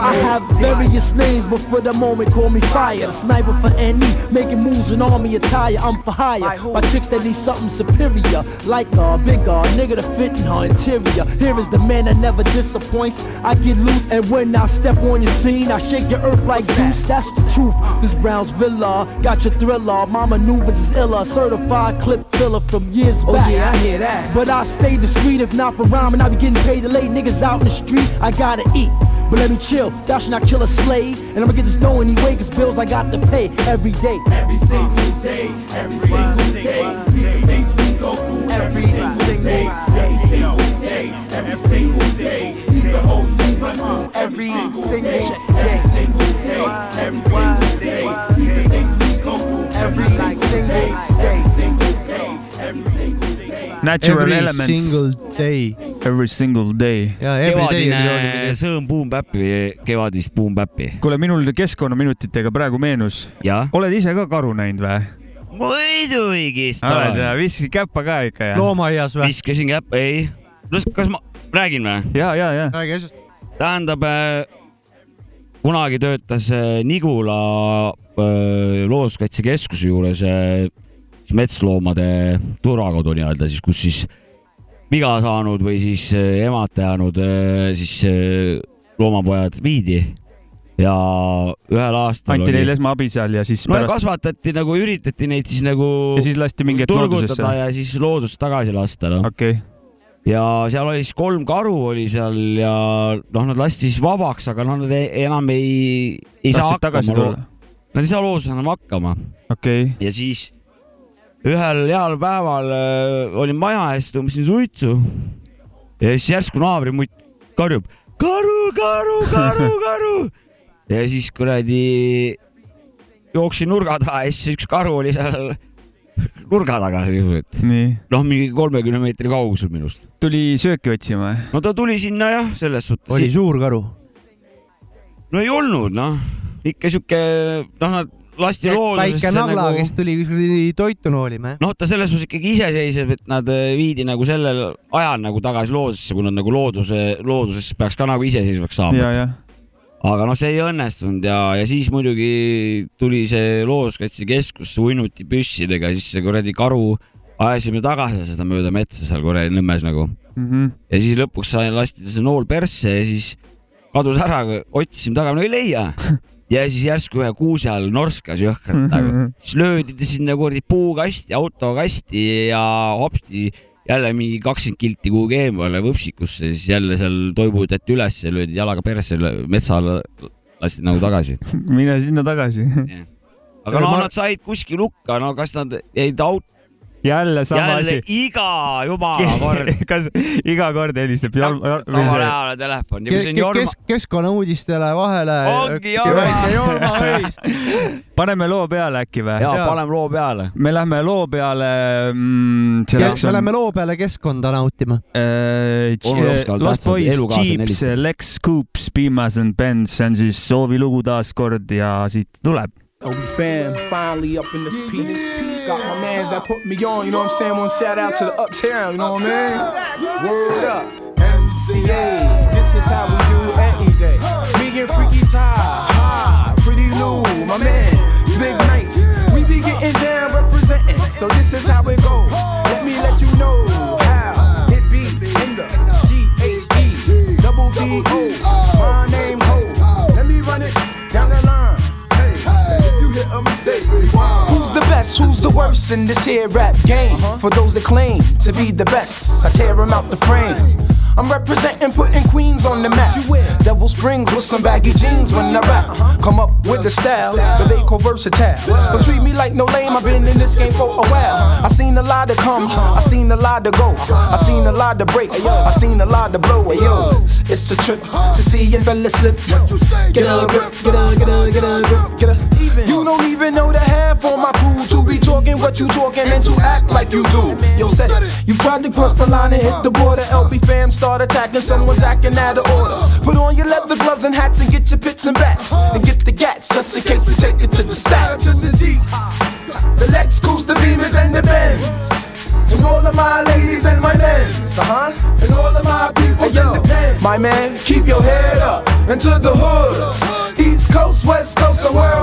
I have various names, but for the moment call me fire. Sniper for NE, making moves in army attire. I'm for hire by chicks that need something superior, like a bigger nigga to fit in her interior. Here is the man that never disappoints. I get loose, and when I step on your scene, I shake your earth like Zeus. That's the truth. This Brown's Villa got your thriller. My maneuvers is illa, certified clip filler from years Oh, back. yeah, I hear that. But I stay discreet if not for rhyming. I be getting paid to lay niggas out in the street. I gotta eat. But let me chill, thou should not kill a slave. And I'ma get this dough anyway, cause bills I got to pay every day. Every single day, every single day, these things we go through every single day, every single day, every single day, these the hoes we run through every single day, every single day, every single day, these the things we go through every single day, every single day, every single day. Natural Every Elements, single day. Every single day. ja every day kevadine sõõm Boom Bap'i, kevadist Boom Bap'i. kuule, minul keskkonnaminutitega praegu meenus, oled ise ka karu näinud või? muidugi. oled ja viskasid käppa ka ikka ja? loomaaias või? viskasin käppa, ei. no kas ma räägin või? ja, ja, ja. räägi asjast. tähendab, kunagi töötas äh, Nigula äh, looduskaitsekeskuse juures äh, metsloomade turvakodu nii-öelda siis, kus siis viga saanud või siis äh, emata jäänud äh, siis äh, loomapojad viidi ja ühel aastal anti neile esmaabi seal ja siis no ja pärast kasvatati nagu, üritati neid siis nagu ja siis lasti mingi hetk loodusesse ja siis loodust tagasi lasta, noh. okei okay., ja seal oli siis kolm karu oli seal ja noh, nad lasti siis vabaks, aga noh, nad ei, enam ei, ei saa tahtsid tagasi hakkama. Nad ei saa looduses enam hakkama okei okay., ja siis ühel heal päeval äh, olin maja ees, tõmbasin suitsu ja siis järsku naabrimutt karjub karu, karu, karu, karu ja siis kuradi jooksin nurga taha ja siis üks karu oli seal nurga taga sisuliselt, noh, mingi kolmekümne meetri kaugusel minust. tuli sööki otsima? no ta tuli sinna jah, selles suhtes. oli suur karu. no ei olnud noh, ikka sihuke noh, nad lasti väike loodusesse nagla, nagu kes tuli kuskil toitu noolima. noh, ta selles suhtes ikkagi iseseisev, et nad äh, viidi nagu sellel ajal nagu tagasi loodusesse, kui nad nagu looduse, looduses peaks ka nagu iseseisvaks saama. ja. aga noh, see ei õnnestunud ja, ja siis muidugi tuli see looduskaitsekeskus uinuti püssidega, siis see kuradi karu ajasime tagasi seda mööda metsa seal kuradi Nõmmes nagu Mhm. ja siis lõpuks sai lasti see nool persse ja siis kadus ära, otsisime taga, no ei leia. ja siis järsku ühe kuuse all norskas jõhkralt nagu, siis löödi ta sinna kuradi puukasti, autokasti ja hopsti jälle mingi kakskümmend kilti kuhugi eemale võpsikusse, siis jälle seal toibutati üles ja löödi jalaga persse, metsa alla lasti nagu tagasi. mine sinna tagasi. aga no Ma- nad said kuskil hukka, no kas nad jäid auto, jälle sama jälle asi. iga jumala kord kas iga kord helistab Jalm-, samal ajal telefon ja on kes, keskkonnauudistele vahele. Ongi Jorma. paneme loo peale äkki või? ja Jaa. paneme loo peale. me lähme loo peale mm,. me läheme loo peale keskkonda nautima. äh, Jopskal Lost Boys, Jeeps. Lex Scoops, Beamas and Benz, see on siis soovilugu taaskord ja siit tuleb. Obi fam, finally up in this piece. Got my mans that put me on, you know what I'm saying? One shout out to the uptown, you know what I mean? Word up. MCA, this is how we do any day. Me and Freaky Ty, ha, pretty new, my man, big nice. We be getting down representing, so this is how it goes. Let me let you know how it be in the G-H-E, double D-O, my name Ho. Let me run it down the line. Hey, if you hit a mistake, rewind. Who's the best? Who's the worst in this here rap game? Uh-huh. For those that claim to be the best, I tear them out the frame. I'm representing, putting Queens on the map. Devil Springs with some baggy jeans when I rap. Come up with the style, but they call versatile. Don't treat me like no lame, I've been in this game for a while. I seen a lot to come, I seen a lot to go. I seen a lot to break, I seen a lot to blow. Yo, it's a trip to see and fella slip. Get a grip, get a, get a, get a grip, get a. You don't even know the half on my crew to be talking what you talking and to act like you do. Yo, said it. You tried to cross the line and hit the border. LB fam start attacking, someone's acting out of order. Put on your leather gloves and hats and get your pits and bats. And get the gats just in case we take it to the stacks. The Jeeps, the Lex, Scoops, the Beamers, and the Benz. To all of my ladies and my men, uh-huh, and all of my people in the pen. My man, keep your head up into the hoods. East Coast, West Coast, and worldwide.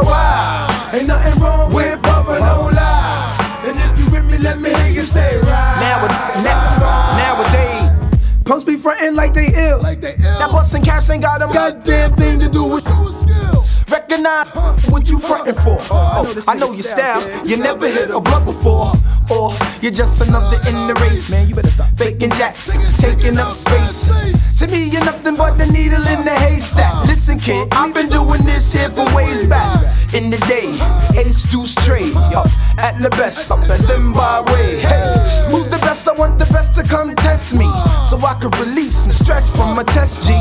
Like they ill. Like they ill. That bustin' caps ain't got a goddamn thing to do with skills. Recognize what you frontin' for. Oh, I know your style. You never hit a blunt before. Or you're just another in the race. Man, you better stop faking jacks, taking up space. To me, you're nothing but the needle in the haystack. Listen, kid, I've been doing this here for ways back. In the day, Ace Deuce trade. Yo, at the best, up at Zimbabwe. Hey, who's the best? I want the best to come test me. So I could release some stress from my chest, G.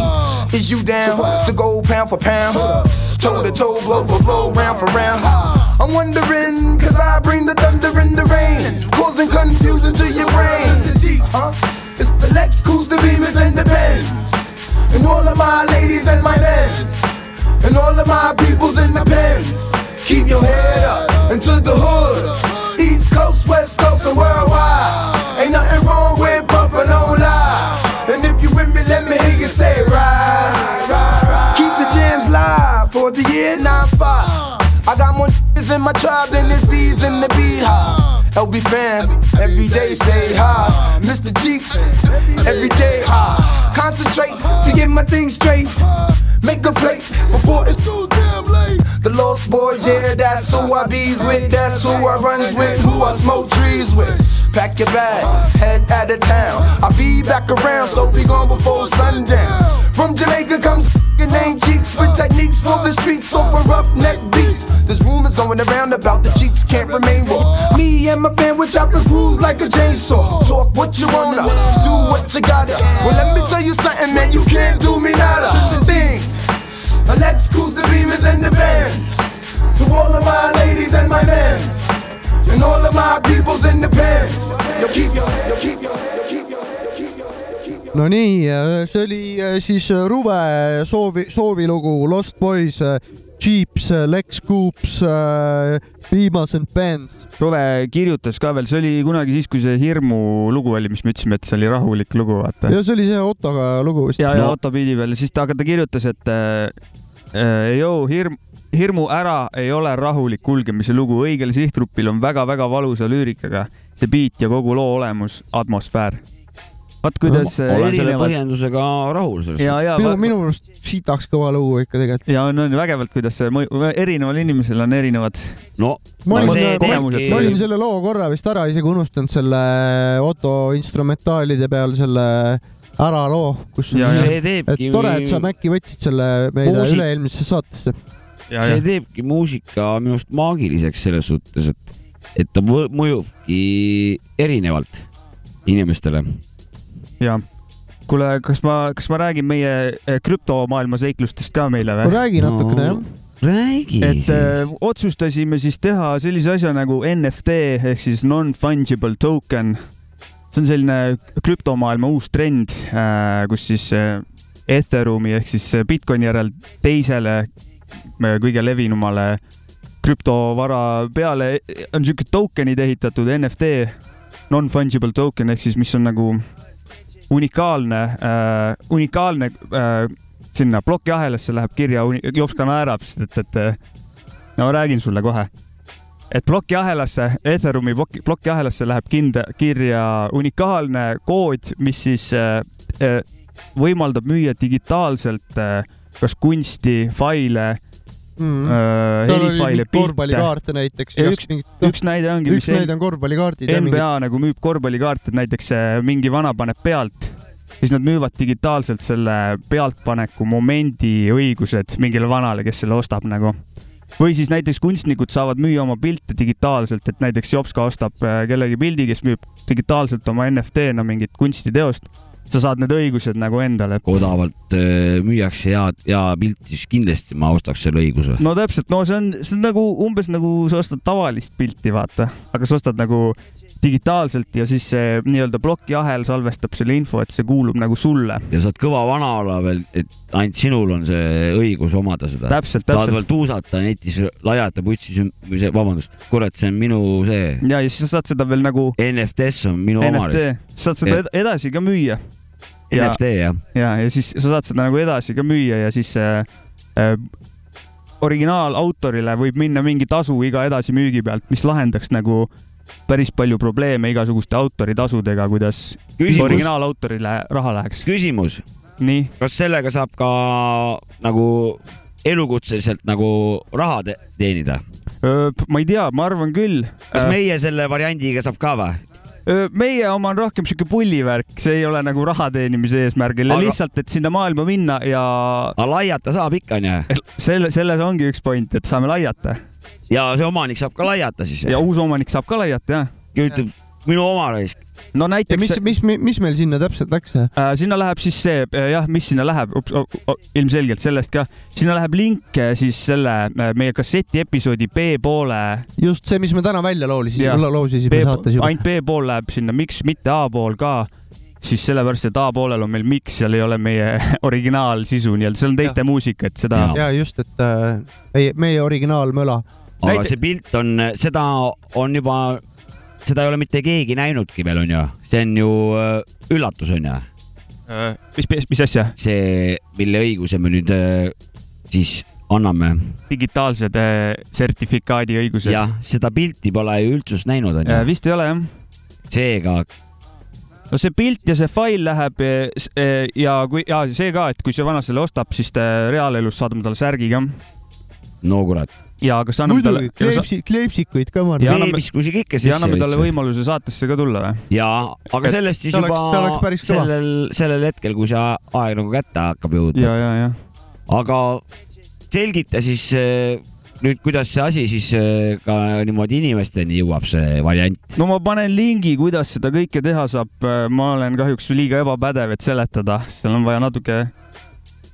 Is you down to go pound for pound? Toe to toe, blow for blow, round for round. I'm wondering, cause I bring the thunder and the rain, causing confusion to your brain. Huh? It's the Lex, Coos, the Beamers, and the Benz. And all of my ladies and my men. And all of my peoples in the pens. Keep your head up into the hoods. East Coast, West Coast, and worldwide. Ain't nothing wrong with bumping no lie. And if you with me, let me hear you say right, right, right. Keep the jams live for the year 95. I got more niggas in my tribe than it's bees in the beehive. LB fam, every day stay high. Mr. Cheeks, every day high. Concentrate to get my thing straight. Make a plate before it's too damn. The lost boys, yeah, that's who I bees with. That's who I runs with, who I smoke trees with. Pack your bags, head out of town. I'll be back around, so be gone before sundown. From Jamaica comes name Cheeks with techniques for the streets, so for roughneck beats. There's rumors going around about the Cheeks can't remain with me and my fam, which I can cruise like a chainsaw. Talk what you wanna, do what you gotta. Well, let me tell you something, man, you can't do me nada. Things, Alex, Coos, the Beamers, and the bands. To all of my ladies and my men. And all of my peoples in the pens. Yo, keep your, yo, keep your, yo, keep your. no nii, see oli äh, siis äh, Ruve soovi, soovilugu Lost Boys, Jeeps, Lex Coops, Beamas and Bands. Rove kirjutas ka veel, see oli kunagi siis, kui see hirmu lugu oli, mis me ütlesime, et see oli rahulik lugu, vaata. ja see oli see Ottoga lugu vist. ja, ja Otto peal ja siis ta, aga ta kirjutas, et äh, äh, joo, hirm, hirmu ära ei ole rahulik kulgemise lugu, õigel sihtgrupil on väga-väga valusa lüürikaga see beat ja kogu loo olemus, atmosfäär. Vaat kuidas äh, olen selle erinevad põhjendusega rahul selles ja, ja minu, minu arust sitaks kõva lugu ikka tegelikult. ja on, on vägevalt, kuidas see mõju, erineval inimesel on erinevad. no ma olin, see ma, kogemused ma olin selle loo korra vist ära isegi unustanud selle Otto instrumentaalide peal selle ära loo, kus Ja, ja. See et teebki- tore, et sa Maci võtsid selle meile Muusik- üle-eelmisesse saatesse. see teebki muusika minu arust maagiliseks selles suhtes, et, et ta mõjubki erinevalt inimestele. Ja kuule, kas ma, kas ma räägin meie eh, krüptomaailma seiklustest ka meile või? räägi natukene jah. räägi et äh, otsustasime siis teha sellise asja nagu NFT ehk siis non-fungible token. see on selline krüptomaailma uus trend äh,, kus siis Ethereumi ehk siis Bitcoini järel teisele kõige levinumale krüptovara peale on siuke tokenid ehitatud NFT, non-fungible token ehk siis, mis on nagu unikaalne äh,, unikaalne äh, sinna plokiahelasse läheb kirja, Jops ka naerab, sest et, et äh, no räägin sulle kohe, et plokiahelasse, Ethereumi ploki, plokiahelasse läheb kinda, kirja unikaalne kood, mis siis äh, äh, võimaldab müüa digitaalselt äh, kas kunsti, faile Mm. helifaile, mingeid korvpallikaarte näiteks. üks, üks näide ongi, üks näide on korvpallikaardid. NBA nagu müüb korvpallikaarte, et näiteks äh, mingi vana paneb pealt, siis nad müüvad digitaalselt selle pealtpaneku momendi õigused mingile vanale, kes selle ostab nagu. või siis näiteks kunstnikud saavad müüa oma pilte digitaalselt, et näiteks Jopska ostab äh, kellegi pildi, kes müüb digitaalselt oma NFT-na mingit kunstiteost. Sa saad need õigused nagu endale. odavalt äh, müüakse head, hea pilti, siis kindlasti ma ostaks selle õiguse. no täpselt, no see on, see on nagu umbes nagu sa ostad tavalist pilti, vaata, aga sa ostad nagu digitaalselt ja siis see nii-öelda plokiahel salvestab selle info, et see kuulub nagu sulle. ja sa oled kõva vana olla veel, et ainult sinul on see õigus omada seda. täpselt, saad täpselt. veel tuusata netis, laiata putsis, või see, vabandust, kurat, see on minu see ja, ja siis sa saad seda veel nagu NFT-s on minu oma. Saad seda ed- edasi ka müüa. ja, NFT jah, ja, ja siis sa saad seda nagu edasi ka müüa ja siis äh, äh, originaalautorile võib minna mingi tasu iga edasimüügi pealt, mis lahendaks nagu päris palju probleeme igasuguste autoritasudega, kuidas Küsimus. originaalautorile raha läheks. küsimus, kas sellega saab ka nagu elukutseliselt nagu raha te teenida? ma ei tea, ma arvan küll. kas meie selle variandiga saab ka või? Meie oma on rohkem sihuke pullivärk, see ei ole nagu raha teenimise eesmärgil ja Aga- lihtsalt, et sinna maailma minna ja aga laiata saab ikka onju. selle, selles ongi üks point, et saame laiata ja see omanik saab ka laiata siis. ja uus omanik saab ka laiata jah. ütleb minu oma raisk. No ja näiteks mis, mis, mis meil sinna täpselt läks? äh, sinna läheb siis see äh, jah, mis sinna läheb, ilmselgelt sellest ka, sinna läheb link äh, siis selle äh, meie kasseti episoodi B-poole. just see, mis me täna välja loolisime Jah., laulisime saates juba. ainult B-pool läheb sinna, miks mitte A-pool ka siis sellepärast, et A-poolel on meil miks, seal ei ole meie originaalsisu nii-öelda, seal on teiste muusika, et seda. ja just, et äh, meie, meie originaalmöla. aga Näite- see pilt on, seda on juba, seda ei ole mitte keegi näinudki veel onju, see on ju äh, üllatus onju, mis, mis asja? see, mille õiguse me nüüd äh, siis anname. digitaalsed äh, sertifikaadi õigused. jah, seda pilti pole ju üldsus näinud onju, vist ei ole jah. seega no see pilt ja see fail läheb eh, ja kui ja see ka, et kui see vana selle ostab, siis te reaalelus saadame talle särgi ka no kurat, ja kas anname talle muidugi, kleepsi, kleepsikuid ka ma Ja arvan. anname- veebiskusid ikka ja sisse. anname talle võimaluse saatesse ka tulla või? ja, aga Et sellest siis oleks- juba kõva. sellel, sellel hetkel, kui see aeg nagu kätte hakkab ja, jõudma, ja, ja. aga selgita siis äh, nüüd, kuidas see asi siis äh, ka niimoodi inimesteni jõuab, see variant. no ma panen lingi, kuidas seda kõike teha saab. ma olen kahjuks liiga ebapädev, et seletada, seal on vaja natuke,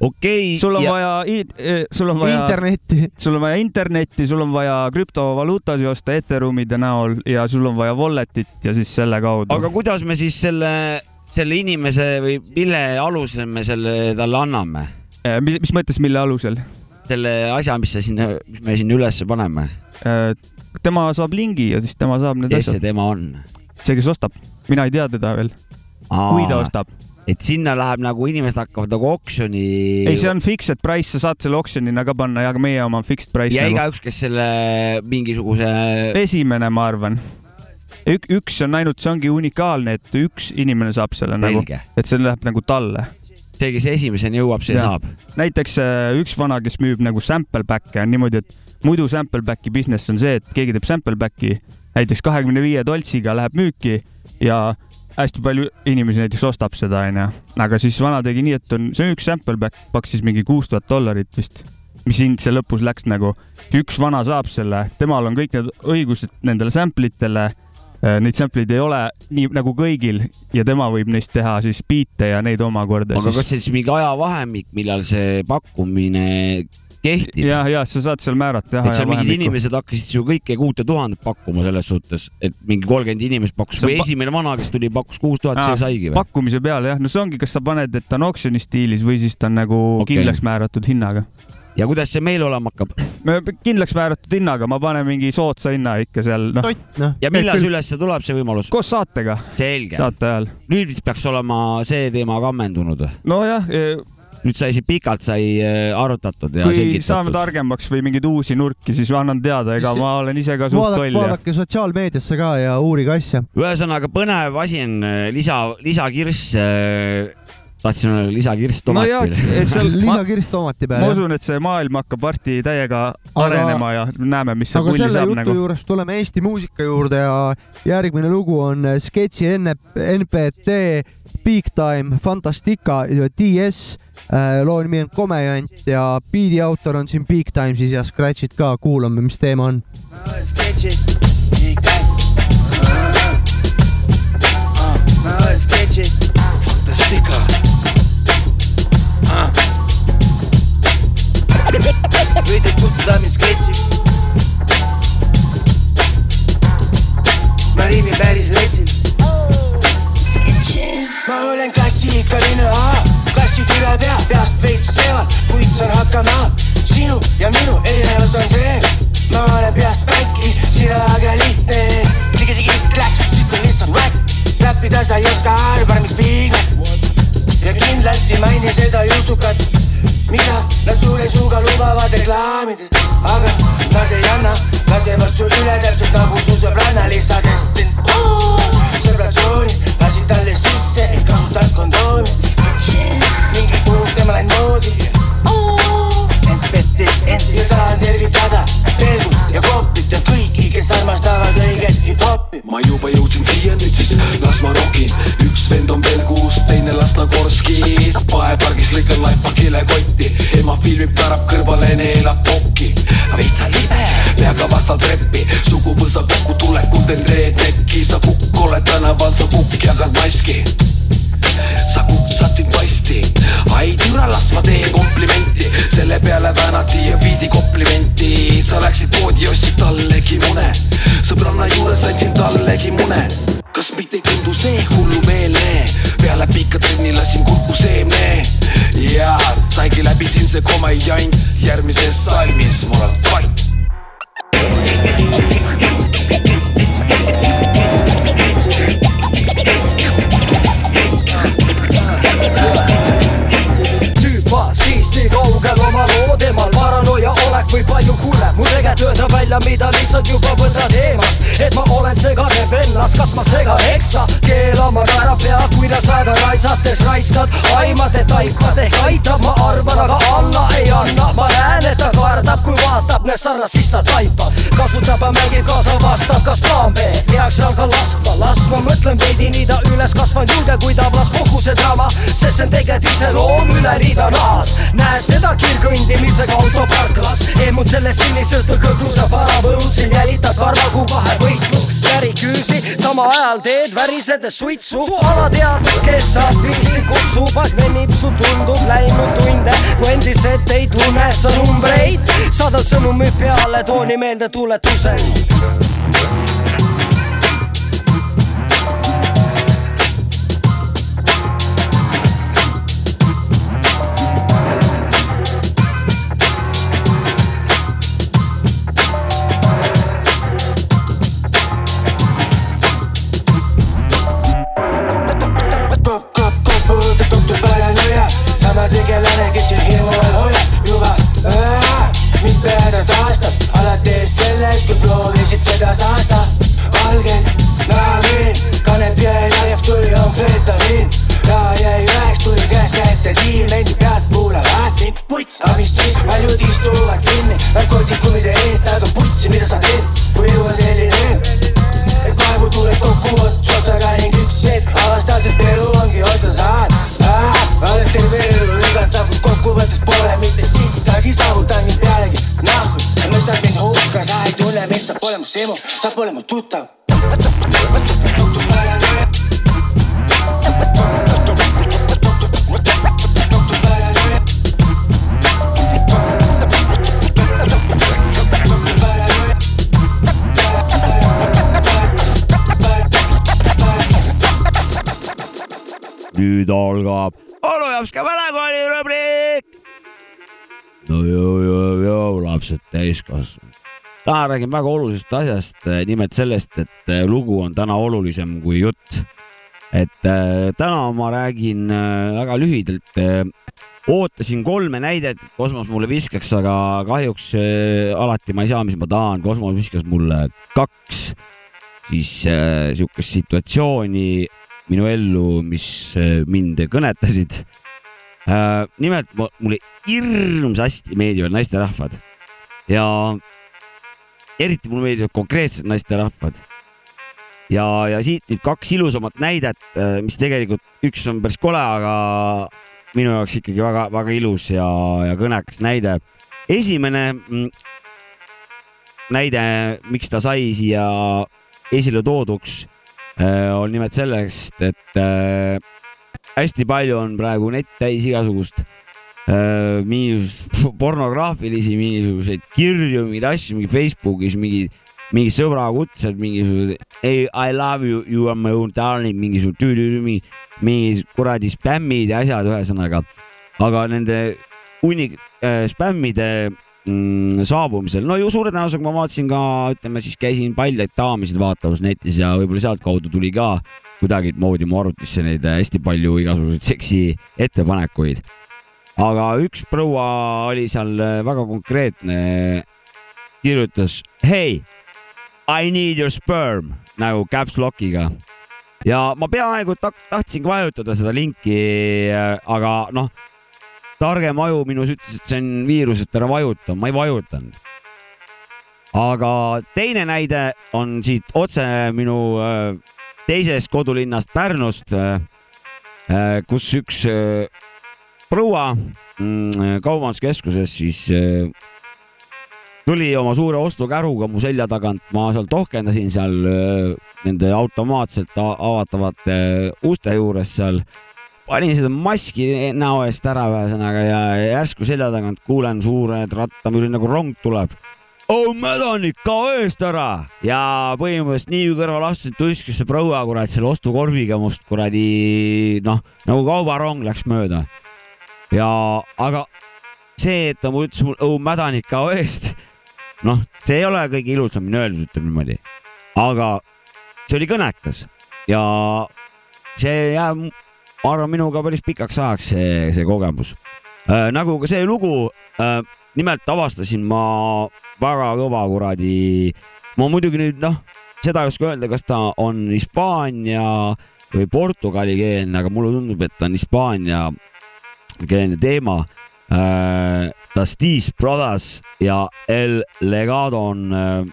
okei sul on ja- vaja, sul on vaja internetti. sul on vaja internetti, sul on vaja krüptovaluutasi osta Ethereumide näol ja sul on vaja wallet'it ja siis selle kaudu. aga kuidas me siis selle, selle inimese või mille alusel me selle talle anname? mis, mis mõttes, mille alusel? selle asja, mis sa sinna, mis me sinna ülesse paneme, tema saab lingi ja siis tema saab need kes see asjad, tema on? see, kes ostab, mina ei tea teda veel, kui ta ostab. Et sinna läheb nagu inimesed hakkavad nagu oksjoni. ei, see on fixed price, sa saad selle oksjonina ka panna ja meie oma on fixed price ja nagu.. igaüks, kes selle mingisuguse, esimene, ma arvan. Ük, üks on ainult, see ongi unikaalne, et üks inimene saab selle nagu, selge, et see läheb nagu talle. see, kes esimeseni jõuab, see Jaa. saab. näiteks äh, üks vana, kes müüb nagu sample back'e on niimoodi, et muidu sample back'i business on see, et keegi teeb sample back'i näiteks kahekümne viie toltsiga läheb müüki ja hästi palju inimesi näiteks ostab seda, onju. aga siis vana tegi nii, et on, see on üks sample back, maksis mingi kuus tuhat dollarit vist, mis hind see lõpus läks nagu. üks vana saab selle, temal on kõik need õigused nendele sample itele. Neid sample'id ei ole nii nagu kõigil ja tema võib neist teha siis biite ja neid omakorda aga siis kas see siis mingi ajavahemik, millal see pakkumine kehtib? ja, ja sa saad seal määrata jah. et seal mingid inimesed hakkasid ju kõike kuute tuhandet pakkuma selles suhtes, et mingi kolmkümmend inimest pakkus või pa- esimene vana, kes tuli, pakkus kuus tuhat, see saigi või? pakkumise peale jah, no see ongi, kas sa paned, et ta on oksjoni stiilis või siis ta on nagu okay. kindlaks määratud hinnaga. ja kuidas see meil olema hakkab? kindlaks määratud hinnaga, ma panen mingi soodsa hinna ikka seal, tott, noh. ja millal see ülesse tuleb, see võimalus? koos saatega, saate ajal. nüüd vist peaks olema see teema ka ammendunud. nojah, nüüd sai siin pikalt sai äh, arutatud ja kui saame selgitatud. targemaks või mingeid uusi nurki, siis annan teada, ega ma olen ise ka suht loll ja vaadake sotsiaalmeediasse ka ja uurige asja. ühesõnaga põnev asi on äh, lisa, lisakirss. Tahtsin öelda lisakirss nojah tomatil., seal ma, lisakirst tomati ma peale. usun, et see maailm hakkab varsti täiega Aga- arenema ja näeme, mis see aga pulli selle saab jutu nagu. juurest tuleme Eesti muusika juurde ja järgmine lugu on sketši N- NPT Big Time Fantastica DS. loo nimi on Komejant ja biidi autor on siin Big Times'is ja Scratch'id ka, kuulame, mis teema on. Let's võid kutsuda mind sketšiks. ma riimin päris retsilt ma olen klassikaline A, klassitüve pea, peast veits eemal, kuid saan hakkama. sinu ja minu erinevus on see, ma olen peast katki, sina aga lihtne. tigi-tigi, kläks, siit on lihtsalt whack, klappida sa ei oska, arvan, miks piinlik ja kindlasti maini seda justukat, mida nad suure suuga lubavad reklaamides, aga nad ei anna, lasevad su üle täpselt nagu su sõbranna lihtsadest sind. sõbrad tsooni, lasid talle sisse, ei kasutanud kondoomi. Ema filmib, pärab kõrvale, neelab kokki, veitsa libe, peaga vastal treppi, suguvõsa kokkutulekul teen rednecki, sa kukk oled tänaval, sa kukk jagad maski. Sa kutsad sind pasti, ai türa, las ma teen komplimenti, selle peale väänati ja viidi komplimenti, sa läksid poodi ostsid tallegi mune, sõbranna juures andsin tallegi mune. kas mitte ei tundu see hullumeelne, peale pikka trenni lasin kurku ja saigi läbi siin see komejant, järgmises salmis mul on fight. hüppa siis nii kaugel oma loo teemal paranoia olek või palju hullem mu tegelikult öelda välja, mida lihtsalt juba võtad eemast et ma olen segane vennas, kas ma segan eksa? Keelama naera pea, kuidas aega raisates raiskad aimad, et taipad ehk aitab, ma arvan, aga alla ei anna, ma näen, et ta kardab, kui vaatab need sarnast, siis ta taipab kasutab ja mängib kaasa, vastab, kas plaan B peaks jalga laskma, las ma mõtlen veidi nii ta üles kasvanud julge, kui tablas puhkusedraama, sest see on tegelikult iseloom üle riida nahas. näes teda kiirkõndimisega autoparklas, eemud selle siniselt kõhkluse paravõlud, siin jälitad karvagu kahe võitlus, väriküüsi, sama ajal teed värisedes suitsu, alateadvus, kes saab viisi kutsub, aeg venib, su tundub läinud tunde, kui endiselt ei tunne sa numbreid, saada sõnumid peale tooni meeldetuletuse paranoia, täna räägin väga olulisest asjast, nimelt sellest, et äh, lugu on täna olulisem kui jutt. et äh, täna ma räägin väga lühidalt ootasin kolme näidet, et Kosmos mulle viskaks, aga kahjuks alati ma ei saa, mis ma tahan, Kosmos viskas mulle kaks siis sihukest situatsiooni minu ellu, mis mind kõnetasid. Nimelt mulle hirmsasti meeldivad naisterahvad. Ja eriti mulle meeldivad konkreetsed naisterahvad. ja, ja siit nüüd kaks ilusamat näidet, mis tegelikult üks on päris kole, aga minu jaoks ikkagi väga-väga ilus ja, ja kõnekas näide. esimene mm, näide, miks ta sai siia esile tooduks, on nimelt sellest, et äh, hästi palju on praegu nett täis igasugust äh, mingisuguseid pornograafilisi mingisuguseid kirju, mingeid asju, mingi Facebookis mingid, mingi sõbrakutsed, mingisugused hey, I love you, you are my own darling, mingisugused tüüdüüdü, mingi, mingi kuradi spämmid ja asjad, ühesõnaga aga nende hunnik äh, spämmide mm, saabumisel, no ju suure tõenäosusega ma vaatasin ka, ütleme siis käisin paljaid daamisid vaatamas netis ja võib-olla sealtkaudu tuli ka kuidagimoodi mu arvutisse neid äh, hästi palju igasuguseid seksi ettepanekuid. Aga üks proua oli seal äh, väga konkreetne, kirjutas hei, I need your sperm nagu caps lock'iga ja ma peaaegu ta tahtsingi vajutada seda linki, äh, aga noh, targem aju minus ütles, et see on viirus, et ära vajuta, ma ei vajutanud. aga teine näide on siit otse minu äh, teisest kodulinnast Pärnust, kus üks proua mm, kaubanduskeskuses siis tuli oma suure ostukäruga mu selja tagant, ma seal tohkendasin seal nende automaatselt avatavate uste juures seal. panin seda maski näo eest ära ühesõnaga ja järsku selja tagant kuulen suured rattamüri nagu rong tuleb. oh mädanik, kao eest ära ja põhimõtteliselt nii kõrval astusin, tuiskus see proua kurat selle ostukorviga must kuradi noh, nagu kaubarong läks mööda. Ja aga see, et ta ütles mul, oh mädanik, kao eest noh, see ei ole kõige ilusamini öeldud, ütleme niimoodi. aga see oli kõnekas ja see jääb, ma arvan, minuga päris pikaks ajaks, see, see kogemus äh,. nagu ka see lugu äh,, nimelt avastasin ma väga kõva kuradi, ma muidugi nüüd noh, seda ei oska öelda, kas ta on Hispaania või Portugali keelne, aga mulle tundub, et ta on Hispaania keelne teema äh,. The Steez Brothers ja El Legado on äh,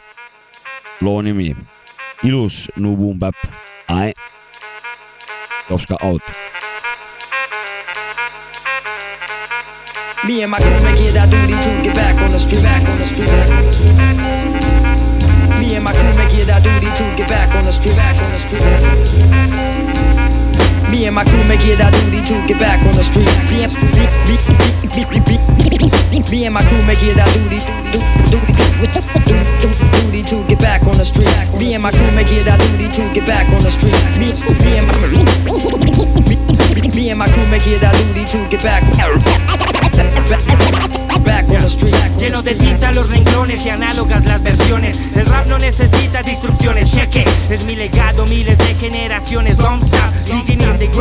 loo nimi ilus. Ai. Jopska out. Me and my crew make it out duty to get back on the street, back on the street. Me and my crew make it out duty to get back on the street, back on the street. Me and my crew make it our duty to get back on the streets. Me and, me, and my crew make it our duty, duty, duty, duty to get back on the streets. Me and my crew make it our duty to get back on the streets. Me, me and my, me, and crew make it our duty to get back. On the street. Lleno de tinta los renglones y análogas las versiones. El rap no necesita destrucciones. Cheque, es mi legado, miles de generaciones. Don't stop, in the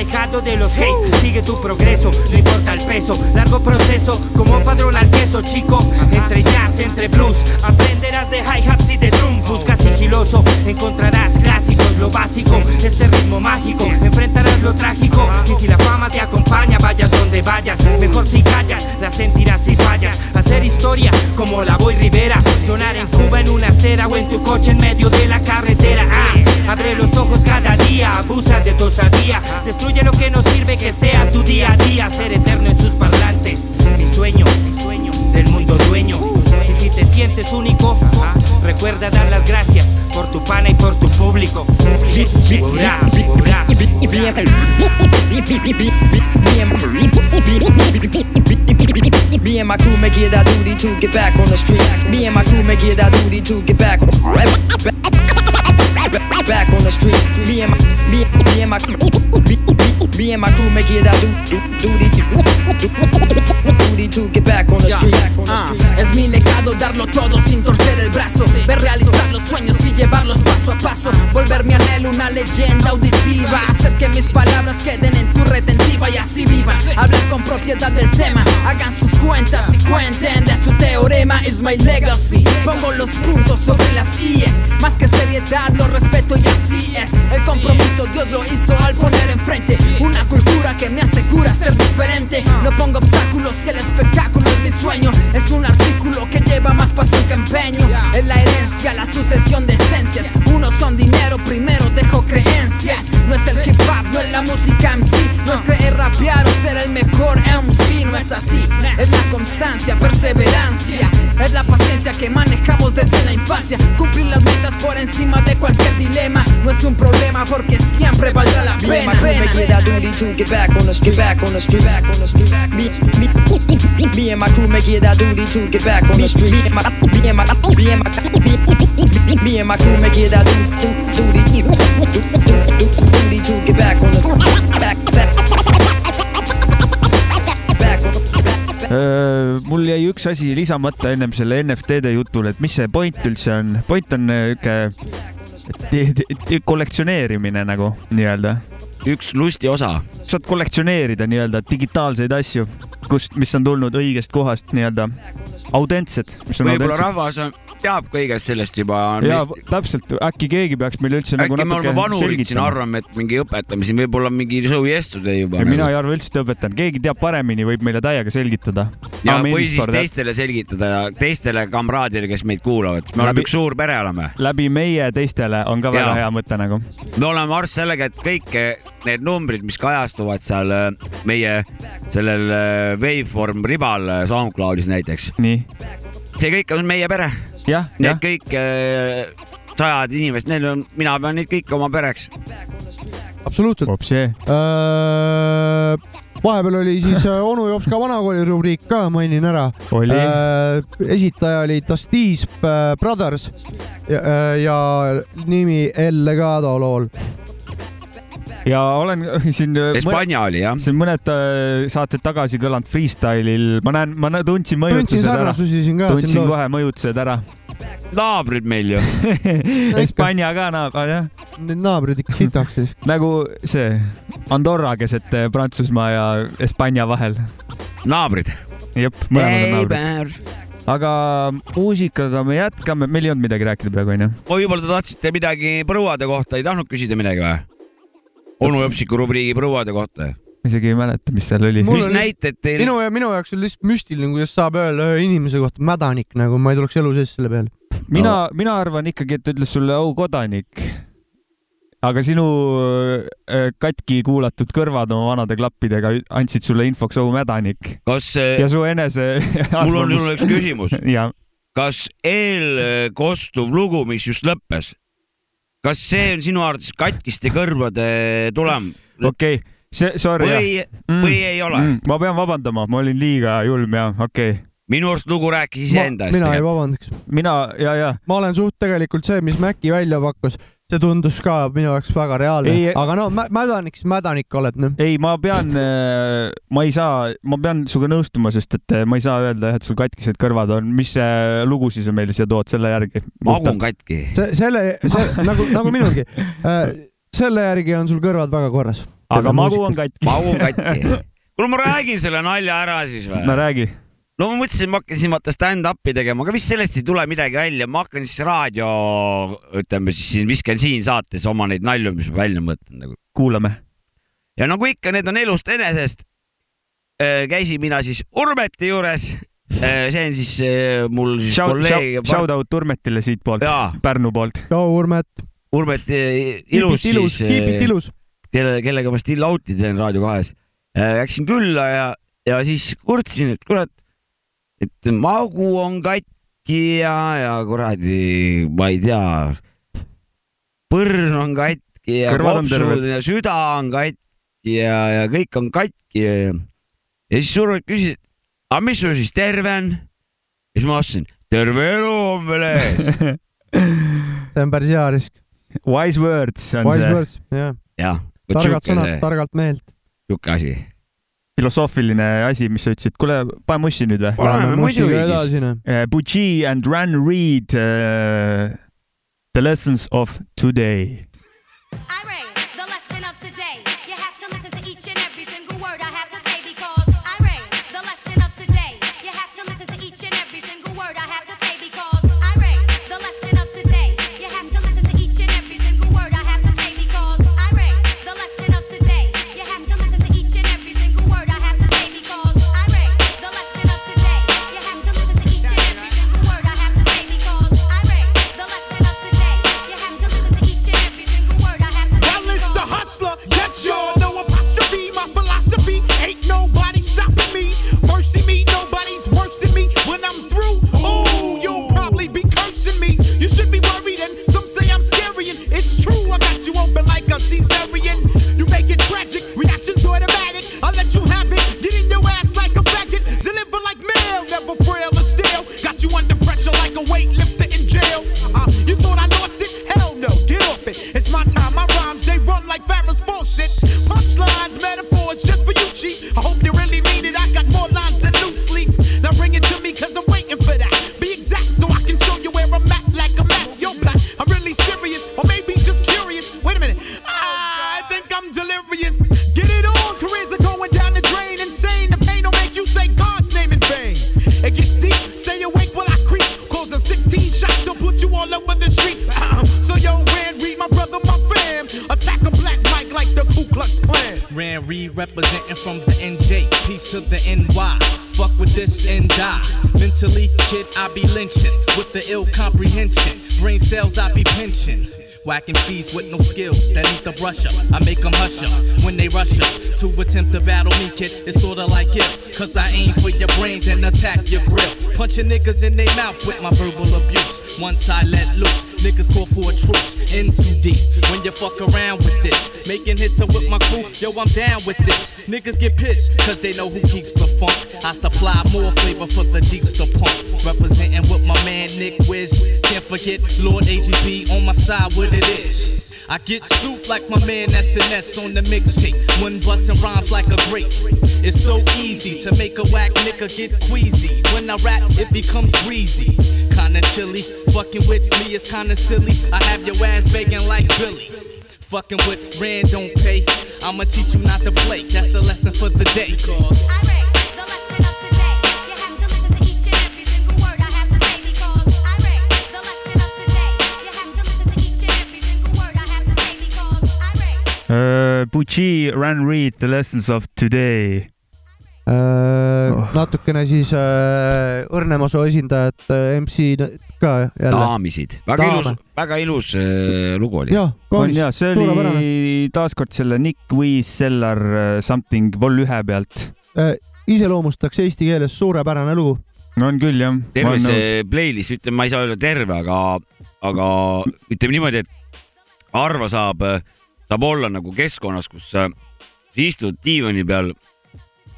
alejado de los hates, sigue tu progreso, no importa el peso. Largo proceso, como padrón al queso, chico. Entre jazz, entre blues, aprenderás de hi-hats y de drum. Busca sigiloso, encontrarás clásicos, lo básico. Este ritmo mágico, enfrentarás lo trágico. Y si la fama te acompaña, vayas donde vayas. Mejor si callas, la sentirás si fallas. Hacer historia como la Boy Rivera. Sonar en Cuba en una acera o en tu coche en medio de la carretera. Ah, abre los ojos cada día, abusa de tu osadía. Destruye lo que no sirve que sea tu día a día. Ser eterno en sus parlantes. Mi sueño, mi sueño del mundo dueño. Y si te sientes único, recuerda dar las gracias por tu pana y por tu público. Ura, ura. Me and my crew make it our duty to get back on the streets. Me and my crew make it our duty to get back back on the streets. Me and my me, me and my me, me and my crew make it our du, du, duty duty to get back on the Ya, streets. ah, es mi legado darlo todo sin torcer el brazo. Ver realizar los sueños y llevarlos paso a paso. Volver mi anhelo una leyenda auditiva. Hacer que mis palabras queden en tu retentiva y así viva. Hablar con propiedad del tema. Hagan sus cuentas y cuenten de su teorema. Is my legacy. Pongo los puntos sobre las IES. Más que seriedad lo respeto y así es. El compromiso Dios lo hizo al poner enfrente Una cultura que me asegura ser diferente. No pongo obstáculos si el espectáculo es mi sueño. Es un artículo que lleva más pasión que empeño. Es la herencia, la sucesión de esencias. Unos son dinero, primero dejo creencias. No es el hip hop, no es la música MC No es creer rapear o ser el mejor MC No es así, es la constancia, perseverancia. Es la paciencia que manejamos desde la infancia. Cumplir las metas por encima de cualquier dilema. No es un problema porque siempre valdrá la Me and my pena, crew make it our duty to get back on the street, back on the street, back on the street. Me, me, me and my crew make it our duty to get back on the street. Me and my, me and my, me and my, me, and my crew make it our du- du- duty, du- du- du- duty to get back on the back, back, üks asi lisamata ennem selle NFT-de jutule, et mis see point üldse on? point on niisugune kollektsioneerimine nagu nii-öelda. Üks lusti osa. saad kollektsioneerida nii-öelda digitaalseid asju, kust, mis on tulnud õigest kohast nii-öelda autentsed. võib-olla rahvas on, teab kõigest sellest juba. ja täpselt, äkki keegi peaks meile üldse nagu äkki me oleme natuke vanurid siin, selgitama. arvame, et mingi õpetame siin võib-olla mingi show yesterday juba. ja mina ei arva üldse, et õpetan, keegi teab paremini, võib meile täiega selgitada. ja või siis teistele selgitada, teistele kamraadidele, kes meid kuulavad, me oleme Läbi- üks suur pere oleme. läbi meie teistele on ka väga Jaa. hea mõte nagu. me oleme arst sellega, et kõik eh, need numbrid, mis kajastuvad seal eh, meie sellel eh, Waveform ribal eh, SoundCloudis näiteks. nii. see kõik on meie pere. Need jah, kõik eh, sajad inimesed, neil on, mina pean neid kõiki oma pereks. absoluutselt. vahepeal oli siis äh, onu jops ka vanakooli rubriik ka, mainin ära. Oli. esitaja oli äh, Brothers ja, äh, ja nimi El Legado lool. Ja olen siin. Espanja oli jah. siin mõned äh, saated tagasi kõlanud freestyle'il, ma näen, ma tundsin mõjutused ära. tundsin loos. kohe mõjutused ära. naabrid meil ju. Hispaania ka naaber, jah. Need naabrid ikka sitaks siis. nagu see Andorra keset äh, Prantsusmaa ja Hispaania vahel. naabrid. jep, mõlemad on naabrid. aga muusikaga me jätkame, meil ei olnud midagi rääkida praegu onju. oi, võib-olla te tahtsite midagi põruade kohta, ei tahtnud küsida midagi või? Onu Jopsiku rubriigi põruade kohta. isegi ei mäleta, mis seal oli. mis näited teil? minu, minu jaoks on lihtsalt müstiline, kuidas saab öelda ühe inimese kohta mädanik, nagu ma ei tuleks elu sees selle peale. mina, mina arvan ikkagi, et ta ütles sulle au kodanik. aga sinu äh, katki kuulatud kõrvad oma vanade klappidega andsid sulle infoks au mädanik. kas, ja su enese. mul on sulle üks küsimus. ja, kas eelkostuv lugu, mis just lõppes, kas see on sinu arvates katkiste kõrvade tulem? okei okay., see, sorry. või, või ei ole? ma pean vabandama, ma olin liiga julm ja okei okay.. minu arust lugu rääkis iseenda eest. mina ei vabandaks. mina ja, ja. ma olen suht tegelikult see, mis Maci välja pakkus, see tundus ka minu jaoks väga reaalne Ei-, aga no mä- mädanik, siis mädanik oled noh. ei, ma pean, ma ei saa, ma pean sinuga nõustuma, sest et äh, ma ei saa öelda jah, et sul katkised kõrvad on, mis äh, lugusid sa meile siia tood selle järgi? magu on katki. selle, see nagu, nagu minulgi. selle järgi on sul kõrvad väga korras. aga magu on katki. magu on katki. kuule, ma räägin selle nalja ära siis või? no räägi. No ma mõtlesin, ma hakkasin vaata stand-up'i tegema, aga vist sellest ei tule midagi välja, ma hakkan siis raadio, ütleme siis siin Visken siin saates oma neid nalju, mis ma välja mõtlen nagu. kuulame. ja nagu ikka, need on elust enesest. käisin mina siis Urmeti juures. see on siis äh, mul siis Shout, kolleeg shout,. out Urmetile siitpoolt, Pärnu poolt. tšau, Urmet. Urmet äh, ilus Keep it ilus, siis. keep it ilus. kelle, kellega ma still out'i teen Raadio kahes. Läksin külla ja, ja siis kurtsin, et kurat, et magu on katki ja, ja kuradi, ma ei tea, põrn on katki ja kopsud ja süda on katki ja, ja kõik on katki ja, ja siis Urvet küsis, et aga mis sul siis terve on? ja siis ma vastasin, terve elu on veel ees. see on päris hea risk. Wise words on Wise see. words, jah. jah, targad sõnad, targalt meelt. sihuke asi. Filosoofiline asi, mis sa ütlesid, kuule, pane mussi nüüd või? Paneme muidugi edasi, noh. Bucci and Ran Reed uh,, The lessons of today. The lesson the ill comprehension. Brain cells, I be pinching. Whack seeds with no skills that need the brush up. I make them hush up when they rush up to attempt to battle me, kid. It's sorta like if, cause I aim for your brain, then attack your grill. Punching niggas in their mouth with my verbal abuse. Once I let loose, niggas call for a truce. In too deep when you fuck around with this. Making hits with my crew, yo, I'm down with this. Niggas get pissed, cause they know who keeps the funk. I supply more flavor for the deeps to pump. Representing with my man Nick Wiz. Can't forget Lord AGB on my side, what it is. I get soup like my man SNS on the mixtape. One bustin' rhymes like a grape. It's so easy to make a whack nigga get queasy. When I rap, it becomes breezy. Kinda chilly, fucking with me is kinda silly. I have your ass begging like Billy. Fucking with Rand don't pay. I'ma teach you not to play. That's the lesson for the day. Cause uh, Pucci, Run Read, The Lessons of Today oh. natukene siis äh, õrnema soo esindajat äh, MC ka jälle. daamisid, väga Daame. ilus, väga ilus äh, lugu oli. On ja see oli taaskord selle Nick Wheeze Cellar äh, Something vol ühe pealt. Äh, iseloomustaks eesti keeles suurepärane lugu. on küll jah. terve see playlist, ütleme, ma ei saa öelda terve, aga, aga ütleme niimoodi, et harva saab, saab olla nagu keskkonnas, kus sa istud diivani peal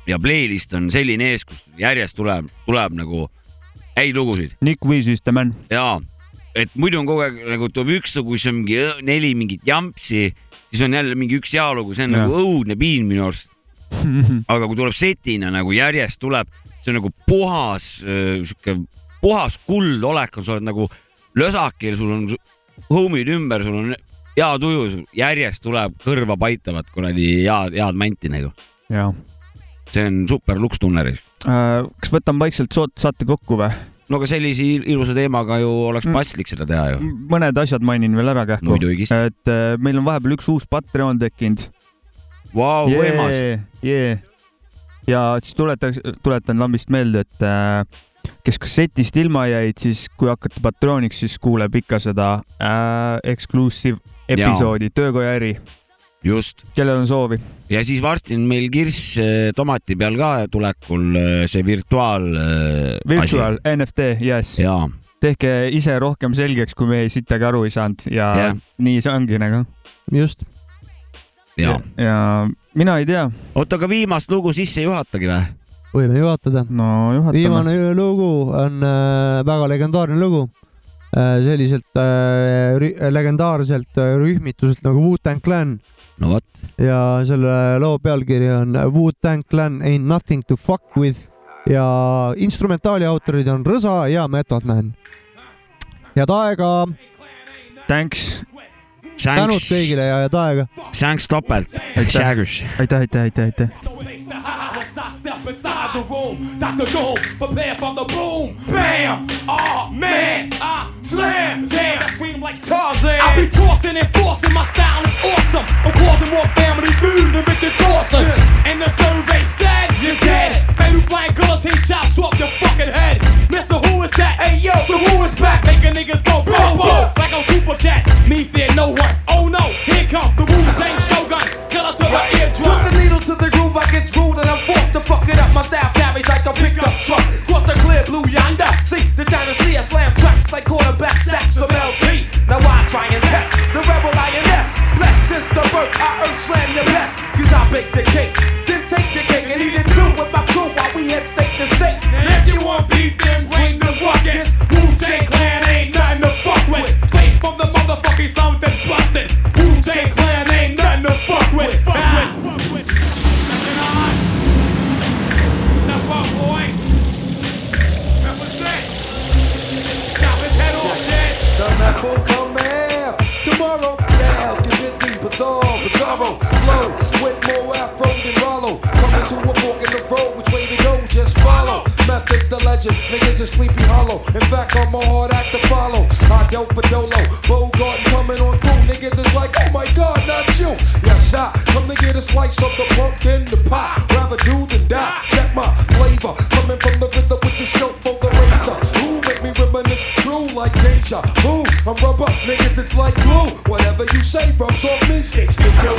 ja playlist on selline ees, kus järjest tuleb, tuleb nagu häid lugusid. Nick Wheeze is the man. jaa, et muidu on kogu aeg nagu tuleb üks lugu, siis on mingi neli mingit jampsi, siis on jälle mingi üks hea lugu, see on Jah. nagu õudne piin minu arust. aga kui tuleb setina nagu järjest tuleb, see on nagu puhas äh, sihuke puhas kuldolek on, sa oled nagu lösakil, sul on homid ümber, sul on hea tuju, järjest tuleb kõrva paitavat kuradi head, head manti nagu. see on super lukstunner. Äh, kas võtame vaikselt saate kokku või? no aga sellise il- ilusa teemaga ju oleks Mm. paslik seda teha ju. mõned asjad mainin veel ära kähku. Muidugi. et äh, meil on vahepeal üks uus Patreon tekkinud. Vau, võimas. yeah.. ja siis tuletan, tuletan lambist meelde, et äh, kes kassetist ilma jäid, siis kui hakkate Patreoniks, siis kuuleb ikka seda äh, exclusive episoodi Töökoja äri. just. kellel on soovi. ja siis varsti on meil kirss äh, tomati peal ka tulekul äh, see virtuaal. Virtual, NFT, yes. jaa. tehke ise rohkem selgeks, kui me sittagi aru ei saanud ja yeah. nii see ongi nagu. just. jaa. ja mina ei tea. oota, aga viimast lugu sisse ei juhatagi või? võime juhatada. no viimane lugu on äh, väga legendaarne lugu äh,. Selliselt äh, rü- legendaarselt äh, rühmituselt nagu Wu-Tang Clan no vot. ja selle loo pealkiri on Wu-Tang Clan ain't nothing to fuck with ja instrumentaali autorid on Rõsa ja Method Man. head aega. Thanks. tänud kõigile ja head aega. Thanks topelt. aitäh, aitäh, aitäh, aitäh, aitäh. Dr. Doom, prepare for the boom. Bam! Oh man, I slam, damn, I scream like Tarzan. I be tossing and forcing, my style is awesome. I'm causing more family food than Richard Dawson. And the survey said you're dead. Baby flying guillotine chops off your fucking head. Mister, who is that? Hey yo, the who is back? Making niggas go whoa whoa, like on Super Jet. Me fear no one. Oh no, here come the Wu Tang Shogun. Killer to the eardrum. Put the needle to the groove, truck. Cross the clear blue yonder. See, the China Sea, I slam tracks like quarterback sacks from LT. Now I try and test the rebel INS. Bless since the birth, I earth slam your best. Cause I bake the cake, In fact, I'm a hard act to follow. I dealt for Dolo, Bogart coming on through. Niggas is like, oh my god, not you. Yes, I come to get a slice of the pumpkin, the pie. Rather do than die. Check my flavor. Coming from the RZA with the show for the razor. Who make me reminisce true like deja vu? I'm rubber, niggas, it's like glue. Whatever you say, rubs off me, sticks to you.